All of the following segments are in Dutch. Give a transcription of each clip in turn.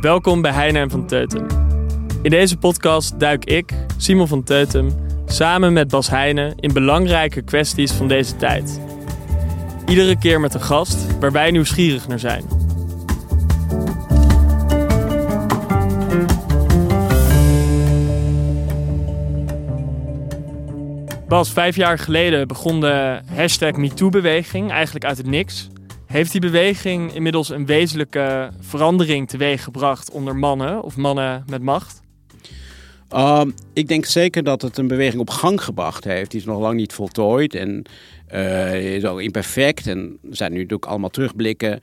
Welkom bij Heine van Teutem. In deze podcast duik ik, Simon van Teutem, samen met Bas Heijnen in belangrijke kwesties van deze tijd. Iedere keer met een gast waar wij nieuwsgierig naar zijn. Bas, vijf jaar geleden begon de hashtag MeToo-beweging eigenlijk uit het niks. Heeft die beweging inmiddels een wezenlijke verandering teweeggebracht onder mannen of mannen met macht? Um, ik denk zeker dat het een beweging op gang gebracht heeft. Die is nog lang niet voltooid en uh, is ook imperfect. En er zijn nu natuurlijk allemaal terugblikken.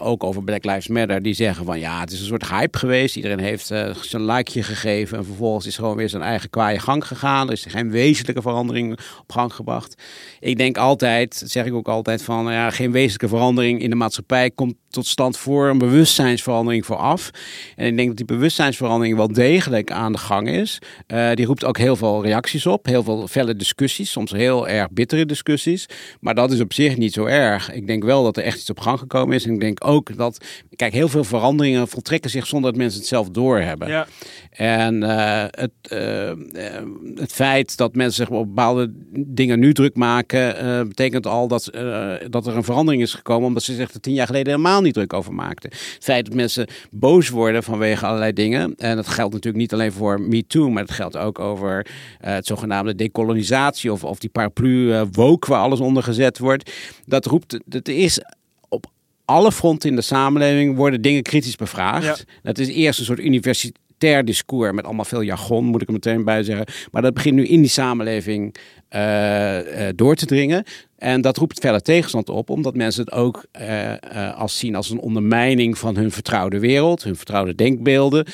Ook over Black Lives Matter, die zeggen van ja, het is een soort hype geweest. Iedereen heeft uh, zijn likeje gegeven en vervolgens is gewoon weer zijn eigen kwaaie gang gegaan. Er is geen wezenlijke verandering op gang gebracht. Ik denk altijd, zeg ik ook altijd, van ja, geen wezenlijke verandering in de maatschappij komt tot stand voor een bewustzijnsverandering vooraf. En ik denk dat die bewustzijnsverandering wel degelijk aan de gang is. Uh, die roept ook heel veel reacties op, heel veel felle discussies, soms heel erg bittere discussies. Maar dat is op zich niet zo erg. Ik denk wel dat er echt iets op gang gekomen is. En ik denk ook dat, kijk, heel veel veranderingen voltrekken zich zonder dat mensen het zelf doorhebben. Ja. En uh, het, uh, het feit dat mensen zich op bepaalde dingen nu druk maken, betekent al dat, dat er een verandering is gekomen, omdat ze zich er tien jaar geleden helemaal niet druk over maakten. Het feit dat mensen boos worden vanwege allerlei dingen. En dat geldt natuurlijk niet alleen voor MeToo, maar het geldt ook over het zogenaamde decolonisatie of, of die paraplu woke waar alles onder gezet wordt. Dat roept, dat is alle fronten in de samenleving worden dingen kritisch bevraagd. Ja. Dat is eerst een soort universiteit ter discours met allemaal veel jargon, moet ik er meteen bij zeggen. Maar dat begint nu in die samenleving uh, uh, door te dringen. En dat roept verder tegenstand op, omdat mensen het ook uh, als zien als een ondermijning van hun vertrouwde wereld, hun vertrouwde denkbeelden.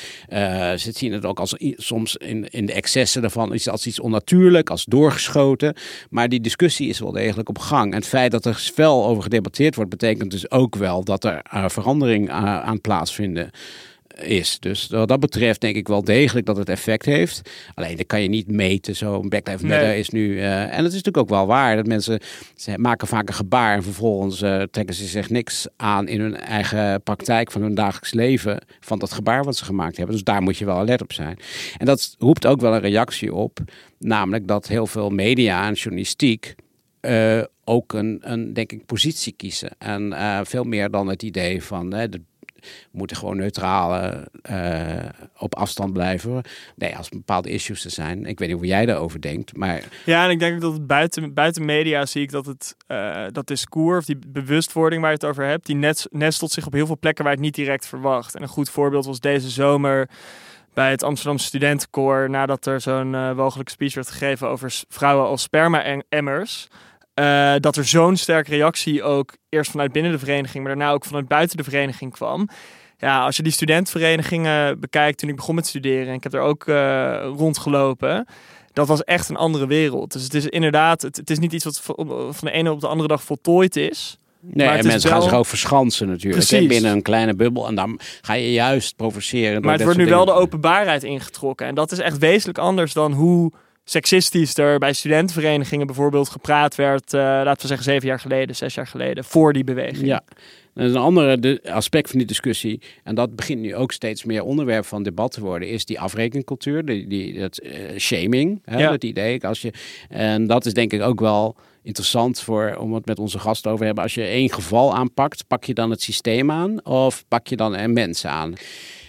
ze zien het ook als soms in, in de excessen daarvan als iets onnatuurlijk, als doorgeschoten. Maar die discussie is wel degelijk op gang. En het feit dat er fel over gedebatteerd wordt, betekent dus ook wel dat er verandering aan plaatsvinden is. Dus wat dat betreft denk ik wel degelijk dat het effect heeft. Alleen dat kan je niet meten. Zo'n Black Lives Matter nee. is nu... Uh, en het is natuurlijk ook wel waar dat mensen ze maken vaak een gebaar... en vervolgens uh, trekken ze zich niks aan in hun eigen praktijk van hun dagelijks leven... van dat gebaar wat ze gemaakt hebben. Dus daar moet je wel alert op zijn. En dat roept ook wel een reactie op. Namelijk dat heel veel media en journalistiek... Uh, ook een, een, denk ik, positie kiezen. En uh, veel meer dan het idee van uh, de moeten gewoon neutraal uh, op afstand blijven. Nee, als bepaalde issues er zijn. Ik weet niet hoe jij daarover denkt, maar... Ja, en ik denk dat het buiten, buiten media zie ik dat het uh, dat discours, of die bewustwording waar je het over hebt, die nestelt zich op heel veel plekken waar het niet direct verwacht. En een goed voorbeeld was deze zomer bij het Amsterdamse Studentenkoor, nadat er zo'n uh, wogelijke speech werd gegeven over vrouwen als sperma-emmers. Uh, dat er zo'n sterke reactie ook eerst vanuit binnen de vereniging, maar daarna ook vanuit buiten de vereniging kwam. Ja, als je die studentenverenigingen bekijkt toen ik begon met studeren, en ik heb er ook uh, rondgelopen, dat was echt een andere wereld. Dus het is inderdaad, het, het is niet iets wat van de ene op de andere dag voltooid is. Nee, en mensen wel... gaan zich ook verschansen natuurlijk. Precies. Binnen een kleine bubbel. En dan ga je juist provoceren. Maar het wordt nu wel de openbaarheid ingetrokken. En dat is echt wezenlijk anders dan hoe seksistisch er bij studentenverenigingen bijvoorbeeld gepraat werd, uh, laten we zeggen zeven jaar geleden, zes jaar geleden, voor die beweging. Ja. Dat is een ander aspect van die discussie. En dat begint nu ook steeds meer onderwerp van debat te worden. Is die afrekencultuur, die, die, dat uh, shaming. Hè, ja. Dat idee. Als je, en dat is denk ik ook wel interessant voor, om het met onze gasten over te hebben. Als je één geval aanpakt, pak je dan het systeem aan of pak je dan een mens aan?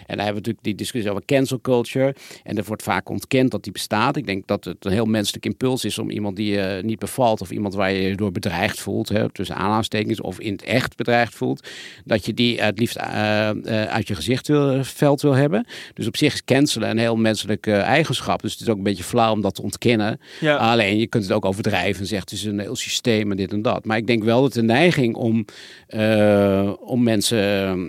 En dan hebben we natuurlijk die discussie over cancel culture. En er wordt vaak ontkend dat die bestaat. Ik denk dat het een heel menselijk impuls is om iemand die je niet bevalt of iemand waar je je door bedreigd voelt, hè, tussen aanhalingstekens of in het echt bedreigd voelt, dat je die het liefst uh, uh, uit je gezichtveld wil hebben. Dus op zich is cancelen een heel menselijke eigenschap. Dus het is ook een beetje flauw om dat te ontkennen. Ja. Alleen je kunt het ook overdrijven en zegt het is een heel systeem en dit en dat. Maar ik denk wel dat de neiging om, uh, om mensen,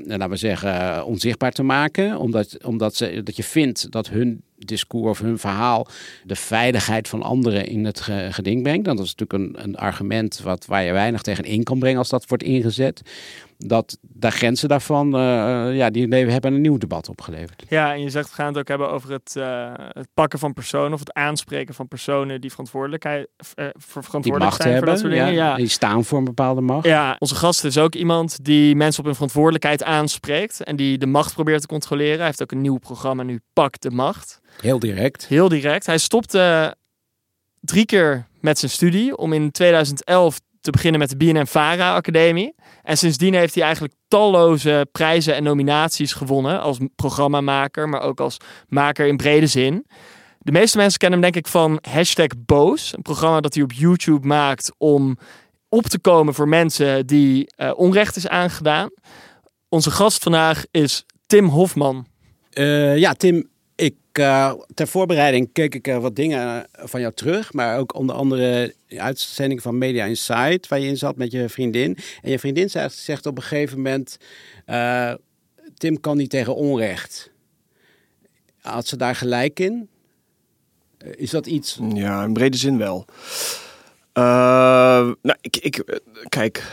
laten we zeggen, onzichtbaar te maken omdat, omdat ze, dat je vindt dat hun discours of hun verhaal de veiligheid van anderen in het geding brengt. Dat is natuurlijk een, een argument wat, waar je weinig tegen in kan brengen als dat wordt ingezet. Dat de grenzen daarvan, uh, ja, die hebben een nieuw debat opgeleverd. Ja, en je zegt, we gaan het ook hebben over het, uh, het pakken van personen of het aanspreken van personen die verantwoordelijkheid uh, verantwoordelijk die macht zijn hebben, voor dat soort dingen. Ja, Ja. Die staan voor een bepaalde macht. Ja, onze gast is ook iemand die mensen op hun verantwoordelijkheid aanspreekt en die de macht probeert te controleren. Hij heeft ook een nieuw programma nu, Pak de Macht. Heel direct. Heel direct. Hij stopte drie keer met zijn studie om in 2011 te beginnen met de BNN-Vara Academie. En sindsdien heeft hij eigenlijk talloze prijzen en nominaties gewonnen als programmamaker, maar ook als maker in brede zin. De meeste mensen kennen hem denk ik van hashtag Boos, een programma dat hij op YouTube maakt om op te komen voor mensen die uh, onrecht is aangedaan. Onze gast vandaag is Tim Hofman. Uh, ja, Tim, ik, uh, ter voorbereiding keek ik wat dingen van jou terug. Maar ook onder andere de uitzending van Media Insight, waar je in zat met je vriendin. En je vriendin zegt, zegt op een gegeven moment: uh, Tim kan niet tegen onrecht. Had ze daar gelijk in? Is dat iets? Ja, in brede zin wel. nou, ik, ik, kijk,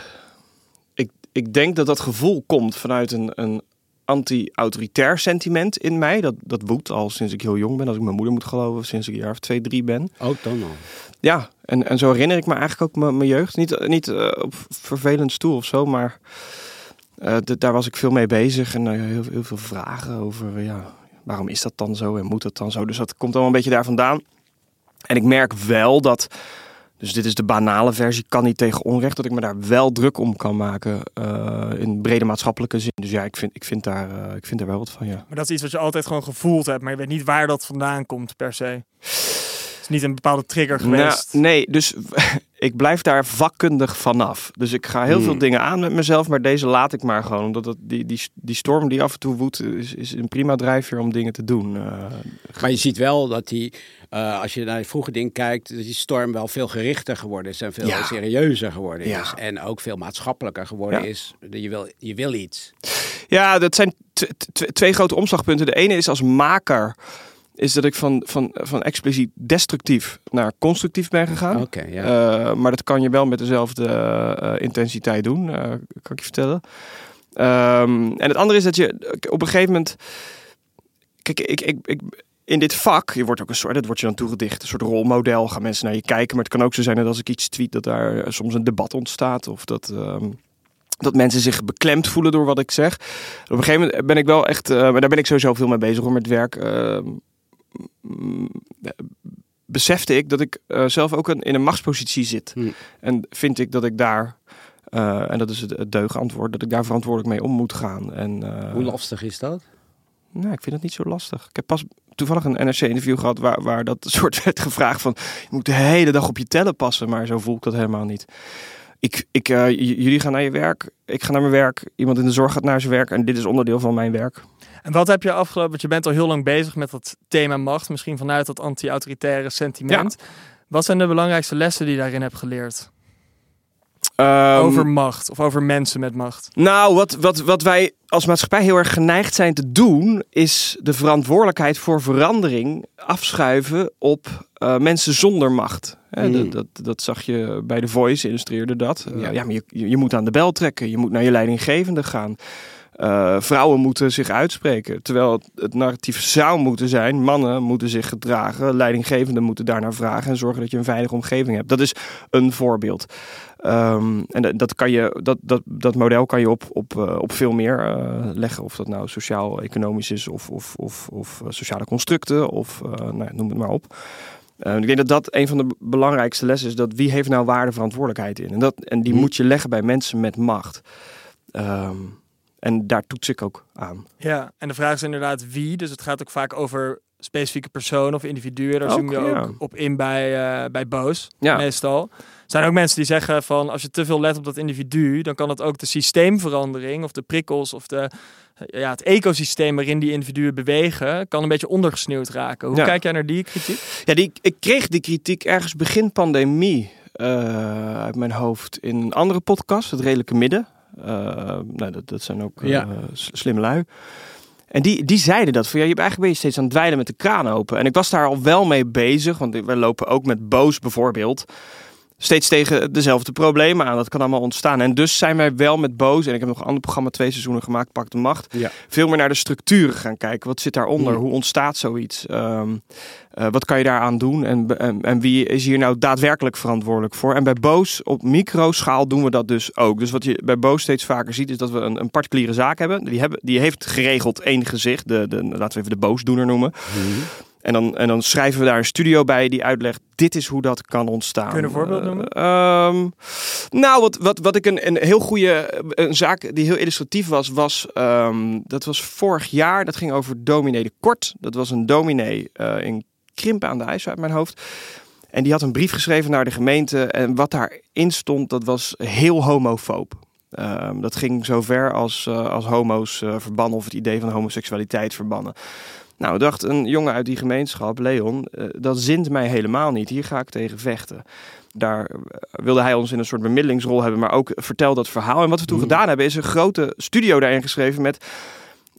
ik, ik denk dat dat gevoel komt vanuit een, een anti-autoritair sentiment in mij. Dat, dat woedt al sinds ik heel jong ben. Als ik mijn moeder moet geloven, sinds ik een jaar of twee, drie ben. Ook dan al? Ja, en, en zo herinner ik me eigenlijk ook mijn jeugd. Niet, niet uh, op vervelend stoel of zo, maar uh, daar was ik veel mee bezig. En uh, heel, heel veel vragen over, ja, waarom is dat dan zo en moet dat dan zo? Dus dat komt allemaal een beetje daar vandaan. En ik merk wel dat... Dus dit is de banale versie, kan niet tegen onrecht. Dat ik me daar wel druk om kan maken uh, in brede maatschappelijke zin. Dus ja, ik vind, ik, vind daar, uh, ik vind daar wel wat van, ja. Maar dat is iets wat je altijd gewoon gevoeld hebt, maar je weet niet waar dat vandaan komt per se. Het is niet een bepaalde trigger geweest. Nou, nee, dus ik blijf daar vakkundig vanaf. Dus ik ga heel hmm. veel dingen aan met mezelf, maar deze laat ik maar gewoon. Omdat het, die, die, die storm die af en toe woedt, is, is een prima drijfveer om dingen te doen. Uh, maar je ziet wel dat die, uh, als je naar die vroege dingen kijkt, dat die storm wel veel gerichter geworden is en veel ja. serieuzer geworden ja. is. En ook veel maatschappelijker geworden ja. is. Je wil, je wil iets. Ja, dat zijn twee grote omslagpunten. De ene is als maker is dat ik van, van, van expliciet destructief naar constructief ben gegaan. Okay, uh, maar dat kan je wel met dezelfde uh, intensiteit doen, uh, kan ik je vertellen. Um, en het andere is dat je op een gegeven moment... Kijk, ik, ik, ik, in dit vak, je wordt ook een soort, dat wordt je dan toegedicht, een soort rolmodel. Gaan mensen naar je kijken, maar het kan ook zo zijn dat als ik iets tweet, dat daar soms een debat ontstaat. Of dat... Um, dat mensen zich beklemd voelen door wat ik zeg. Op een gegeven moment ben ik wel echt, uh, maar daar ben ik sowieso veel mee bezig hoor, met werk. Uh, besefte ik dat ik uh, zelf ook een, in een machtspositie zit. Hm. En vind ik dat ik daar, uh, en dat is het, het deugantwoord, dat ik daar verantwoordelijk mee om moet gaan. En, uh, Hoe lastig is dat? Nou, ik vind het niet zo lastig. Ik heb pas toevallig een NRC-interview gehad waar, waar dat soort werd gevraagd van... je moet de hele dag op je tellen passen, maar zo voel ik dat helemaal niet. Ik, ik, uh, jullie gaan naar je werk, ik ga naar mijn werk. Iemand in de zorg gaat naar zijn werk en dit is onderdeel van mijn werk. En wat heb je afgelopen, want je bent al heel lang bezig met dat thema macht, misschien vanuit dat anti-autoritaire sentiment. Ja. Wat zijn de belangrijkste lessen die je daarin hebt geleerd? Um, over macht of over mensen met macht? Nou, wat, wat, wat wij als maatschappij heel erg geneigd zijn te doen, is de verantwoordelijkheid voor verandering afschuiven op uh, mensen zonder macht. Hè, Mm. dat, dat, dat zag je bij The Voice, illustreerde dat. Ja. ja. maar je, je moet aan de bel trekken, je moet naar je leidinggevende gaan. Uh, vrouwen moeten zich uitspreken. Terwijl het, het narratief zou moeten zijn: mannen moeten zich gedragen, leidinggevenden moeten daarnaar vragen en zorgen dat je een veilige omgeving hebt. Dat is een voorbeeld. Um, en dat, dat, kan je, dat, dat, dat model kan je op, op, uh, op veel meer uh, leggen. Of dat nou sociaal-economisch is, of, of, of, of sociale constructen, of nou, noem het maar op. Eh, ik denk dat dat een van de belangrijkste lessen is. Dat wie heeft nou waarde verantwoordelijkheid in? En, dat, en die Mhm. moet je leggen bij mensen met macht. Ehm, en daar toets ik ook aan. Ja, en de vraag is inderdaad wie. Dus het gaat ook vaak over specifieke personen of individuen. Daar Ook, zoom je ja. ook op in bij, eh, bij Boos, Ja. meestal. Er zijn ook mensen die zeggen van als je te veel let op dat individu, dan kan het ook de systeemverandering of de prikkels of de, ja, het ecosysteem waarin die individuen bewegen, kan een beetje ondergesneeuwd raken. Hoe Ja. kijk jij naar die kritiek? Ja, die, ik kreeg die kritiek ergens begin pandemie eh, uit mijn hoofd in een andere podcast, Het Redelijke Midden. Eh, nou, dat, dat zijn ook Ja. s- slimme lui. En die, die zeiden dat van ja, je hebt eigenlijk ben je steeds aan het dweilen met de kraan open. En ik was daar al wel mee bezig, want wij lopen ook met Boos bijvoorbeeld steeds tegen dezelfde problemen aan. Dat kan allemaal ontstaan. En dus zijn wij wel met Boos, en ik heb nog een ander programma twee seizoenen gemaakt, Pak de Macht, Ja. veel meer naar de structuren gaan kijken. Wat zit daaronder? Mm. Hoe ontstaat zoiets? Ehm, eh, wat kan je daaraan doen? En, en, en wie is hier nou daadwerkelijk verantwoordelijk voor? En bij Boos op microschaal doen we dat dus ook. Dus wat je bij Boos steeds vaker ziet, is dat we een, een particuliere zaak hebben. Die, hebben. die heeft geregeld één gezicht. De, de, laten we even de boosdoener noemen. En dan, en dan schrijven we daar een studio bij die uitlegt: dit is hoe dat kan ontstaan. Kun je een voorbeeld Eh, noemen? ehm, nou, wat, wat, wat ik een, een heel goede een zaak die heel illustratief was, was ehm, dat was vorig jaar. Dat ging over dominee de Kort. Dat was een dominee eh, in Krimpen aan de IJssel uit mijn hoofd. En die had een brief geschreven naar de gemeente. En wat daarin stond, dat was heel homofoob. Ehm, dat ging zover als, eh, als homo's verbannen of het idee van homoseksualiteit verbannen. Nou, dacht een jongen uit die gemeenschap, Leon, eh, dat zint mij helemaal niet. Hier ga ik tegen vechten. Daar eh, wilde hij ons in een soort bemiddelingsrol hebben, maar ook vertel dat verhaal. En wat we toen gedaan hebben, is een grote studio daarin geschreven met...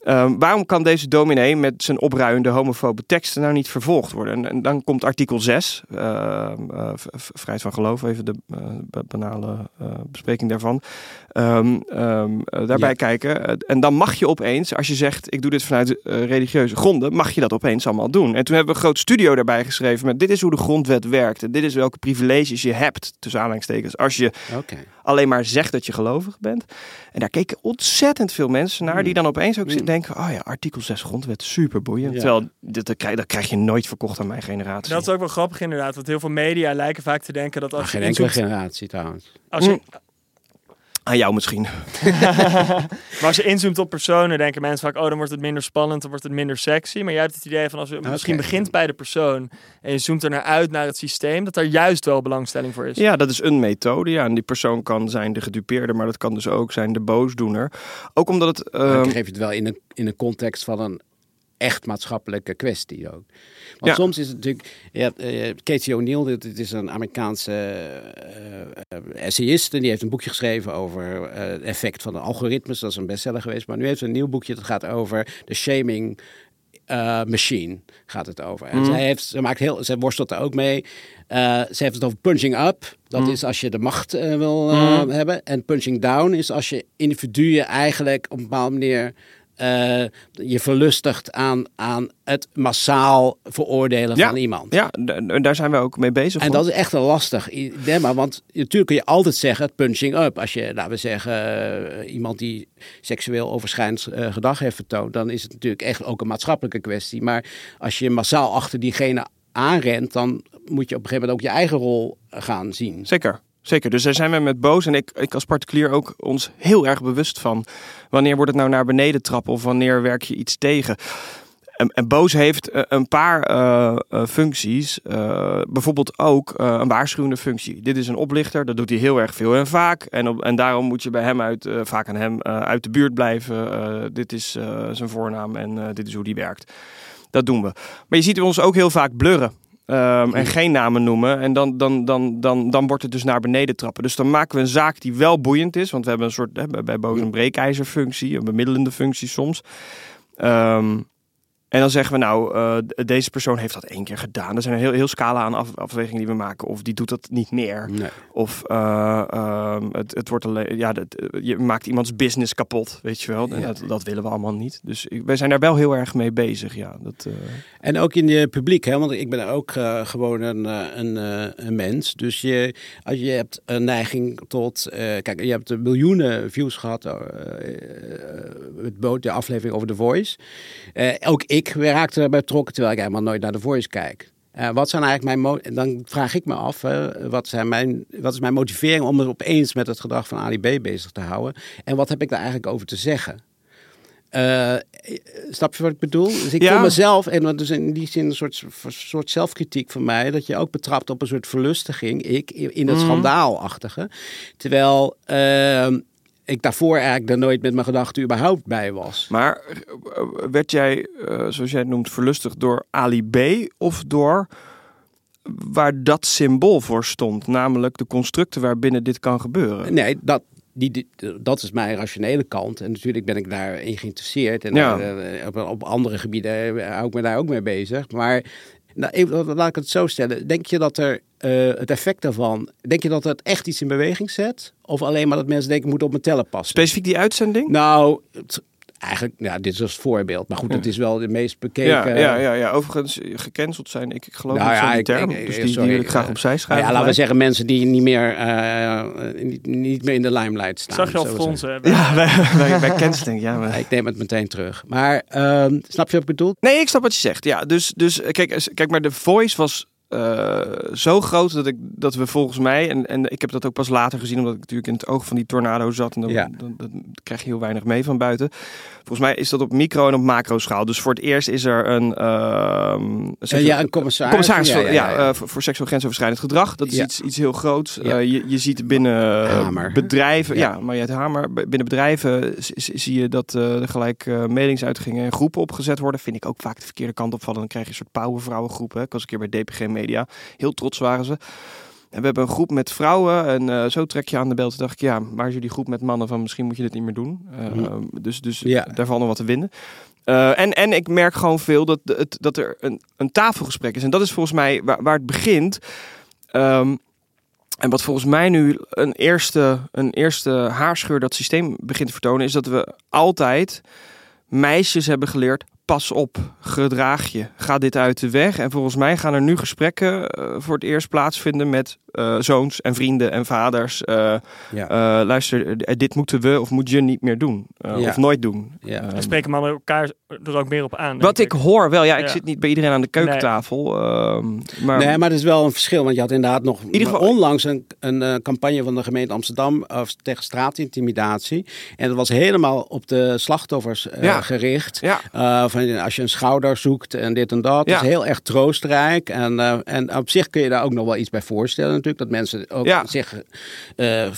ehm, waarom kan deze dominee met zijn opruiende homofobe teksten nou niet vervolgd worden? En, en dan komt artikel 6, ehm, eh, vrijheid van geloof, even de eh, ba- banale eh, bespreking daarvan. Ehm, ehm, eh, daarbij Ja. kijken. En dan mag je opeens, als je zegt ik doe dit vanuit religieuze gronden, mag je dat opeens allemaal doen. En toen hebben we een groot studio daarbij geschreven met dit is hoe de grondwet werkt. En dit is welke privileges je hebt, tussen aanhalingstekens, als je. Alleen maar zegt dat je gelovig bent. En daar keken ontzettend veel mensen naar, die dan opeens ook Mm. denken, oh ja, artikel 6 grondwet, super boeiend. Ja. Terwijl, dit, dat, krijg, dat krijg je nooit verkocht aan mijn generatie. Dat is ook wel grappig inderdaad, want heel veel media lijken vaak te denken dat als je geen enkele generatie trouwens. als je, Aan jou misschien. maar als je inzoomt op personen, denken mensen vaak, oh dan wordt het minder spannend, dan wordt het minder sexy. Maar jij hebt het idee van als je misschien begint bij de persoon en je zoomt er naar uit naar het systeem, dat daar juist wel belangstelling voor is. Ja, dat is een methode. Ja, en die persoon kan zijn de gedupeerde, maar dat kan dus ook zijn de boosdoener. Ook omdat het... Dan ehm, geef je het wel in een, in een context van een echt maatschappelijke kwestie ook. Want Ja. soms is het natuurlijk... Hebt, eh, Katie O'Neill, dit, is een Amerikaanse eh, essayist. En die heeft een boekje geschreven over het effect van de algoritmes. Dat is een bestseller geweest. Maar nu heeft ze een nieuw boekje dat gaat over de shaming machine. Gaat het over. En Mhm. zij, heeft, ze, maakt heel, ze worstelt er ook mee. Ze heeft het over punching up. Dat Mhm. is als je de macht wil Mhm. hebben. En punching down is als je individuen eigenlijk op een bepaalde manier eh, je verlustigt aan, aan het massaal veroordelen Ja. van iemand. ja, daar zijn we ook mee bezig. En dat is echt een lastig dilemma, want natuurlijk kun je altijd zeggen het punching up. Als je, laten we zeggen, eh, iemand die seksueel overschrijdend eh, gedrag heeft vertoond, dan is het natuurlijk echt ook een maatschappelijke kwestie. Maar als je massaal achter diegene aanrent, dan moet je op een gegeven moment ook je eigen rol gaan zien. Zeker. Zeker, dus daar zijn we met Boos en ik, ik als particulier ook ons heel erg bewust van. Wanneer wordt het nou naar beneden trappen of wanneer werk je iets tegen? En, en Boos heeft eh, een paar eh, eh, functies. Bijvoorbeeld ook een waarschuwende functie. Dit is een oplichter, dat doet hij heel erg veel en vaak. En, en daarom moet je bij hem uit, vaak aan hem uit de buurt blijven. Dit is zijn voornaam en dit is hoe die werkt. Dat doen we. Maar je ziet ons ook heel vaak blurren. Ehm, en geen namen noemen. En dan, dan, dan, dan, dan wordt het dus naar beneden trappen. Dus dan maken we een zaak die wel boeiend is. Want we hebben een soort, hè, bij- Boos een breekijzerfunctie, een bemiddelende functie soms. Ehm, en dan zeggen we nou, eh, deze persoon heeft dat één keer gedaan. Er zijn een heel, heel scala aan af, afwegingen die we maken. Of die doet dat niet meer. Nee. Of eh, ehm, het, het wordt alleen, ja, dat, je maakt iemands business kapot, weet je wel. En Ja. dat, dat willen we allemaal niet. Dus ik, wij zijn daar wel heel erg mee bezig, ja. Dat, eh, En ook in je publiek, hè? want ik ben ook gewoon een, een, een mens. Dus je, als je hebt een neiging tot. kijk, je hebt miljoenen views gehad. eh, eh, Boot, de aflevering over The Voice. Ook ik raakte erbij betrokken, terwijl ik helemaal nooit naar The Voice kijk. Eh, wat zijn eigenlijk mijn dan vraag ik me af, hè, wat, zijn mijn, wat is mijn motivering om me opeens met het gedrag van Ali B bezig te houden? En wat heb ik daar eigenlijk over te zeggen? Eh, snap je wat ik bedoel? Dus ik Ja. mezelf, en dat is in die zin een soort, soort zelfkritiek van mij, dat je ook betrapt op een soort verlustiging, ik, in het Mhm. schandaalachtige. Terwijl ehm, ik daarvoor eigenlijk er nooit met mijn gedachten überhaupt bij was. Maar eh, werd jij, eh, zoals jij het noemt, verlustigd door Ali B of door waar dat symbool voor stond? Namelijk de constructen waarbinnen dit kan gebeuren. Nee, dat, die, dat is mijn rationele kant. En natuurlijk ben ik daarin geïnteresseerd. En Ja. eh, op, op andere gebieden hou ik me daar ook mee bezig. Maar nou, even, laat ik het zo stellen. Denk je dat er eh, het effect daarvan... Denk je dat het echt iets in beweging zet? Of alleen maar dat mensen denken, ik moet op mijn tellen passen? Specifiek die uitzending? Nou, eigenlijk, ja, dit is als voorbeeld. Maar goed, het is wel de meest bekeken... ja, ja, ja, ja, overigens eh, gecanceld zijn. Ik, ik geloof Nou niet ja, zo in die ik- term. ik- dus die, sorry, die wil ik graag eh, opzij Nou schrijven. ja, laten we zeggen mensen die niet meer, eh, niet, niet meer in de limelight staan. Zag je al fronsen hebben? Ja, bij, bij, bij canceling, ja. Maar... Ik neem het meteen terug. Maar ehm, snap je wat ik bedoel? Nee, ik snap wat je zegt. Ja, dus, dus kijk, kijk, maar de voice was eh, zo groot dat, ik, dat we volgens mij, en, en ik heb dat ook pas later gezien, omdat ik natuurlijk in het oog van die tornado zat en dan, Ja. dan, dan krijg je heel weinig mee van buiten. Volgens mij is dat op micro en op macro schaal. Dus voor het eerst is er een... ehm, Eh, ja, een commissaris. Commissaris Ja, eh, voor, voor seksueel grensoverschrijdend gedrag. Dat is iets, iets heel groots. Eh, je, je ziet binnen Hamer. bedrijven, Ja. maar je het hamer. Binnen bedrijven zie je dat er gelijk meningsuitingen en groepen opgezet worden. Vind ik ook vaak de verkeerde kant opvallen. Dan krijg je een soort powervrouwengroepen. Ik was een keer bij DPG Media. Heel trots waren ze. En we hebben een groep met vrouwen en eh, zo trek je aan de bel. Toen dacht ik, ja, maar is jullie groep met mannen van misschien moet je dit niet meer doen. Eh, Dus, dus Ja. daar valt nog wat te winnen. Eh, en, en ik merk gewoon veel dat, het, dat er een, een tafelgesprek is. En dat is volgens mij waar, waar het begint. Ehm, en wat volgens mij nu een eerste, een eerste haarscheur dat systeem begint te vertonen, is dat we altijd meisjes hebben geleerd. Pas op, gedraag je, ga dit uit de weg. En volgens mij gaan er nu gesprekken eh, voor het eerst plaatsvinden met eh, zoons en vrienden en vaders. Eh, Ja. eh, luister, dit moeten we of moet je niet meer doen. Ja. Of nooit doen. Ja. En spreken mannen elkaar er ook meer op aan. wat ik hoor wel, ja, ik Ja. zit niet bij iedereen aan de keukentafel. ehm, maar Nee, maar er is wel een verschil. Want je had inderdaad nog ieder geval- onlangs een, een eh, campagne van de gemeente Amsterdam tegen straatintimidatie. En dat was helemaal op de slachtoffers eh, Ja. gericht. ja, Eh, van, als je een schouder zoekt en dit en dat. Ja. Dat is heel erg troostrijk. En, eh, en op zich kun je daar ook nog wel iets bij voorstellen natuurlijk. Dat mensen ook Ja. zich eh, eh,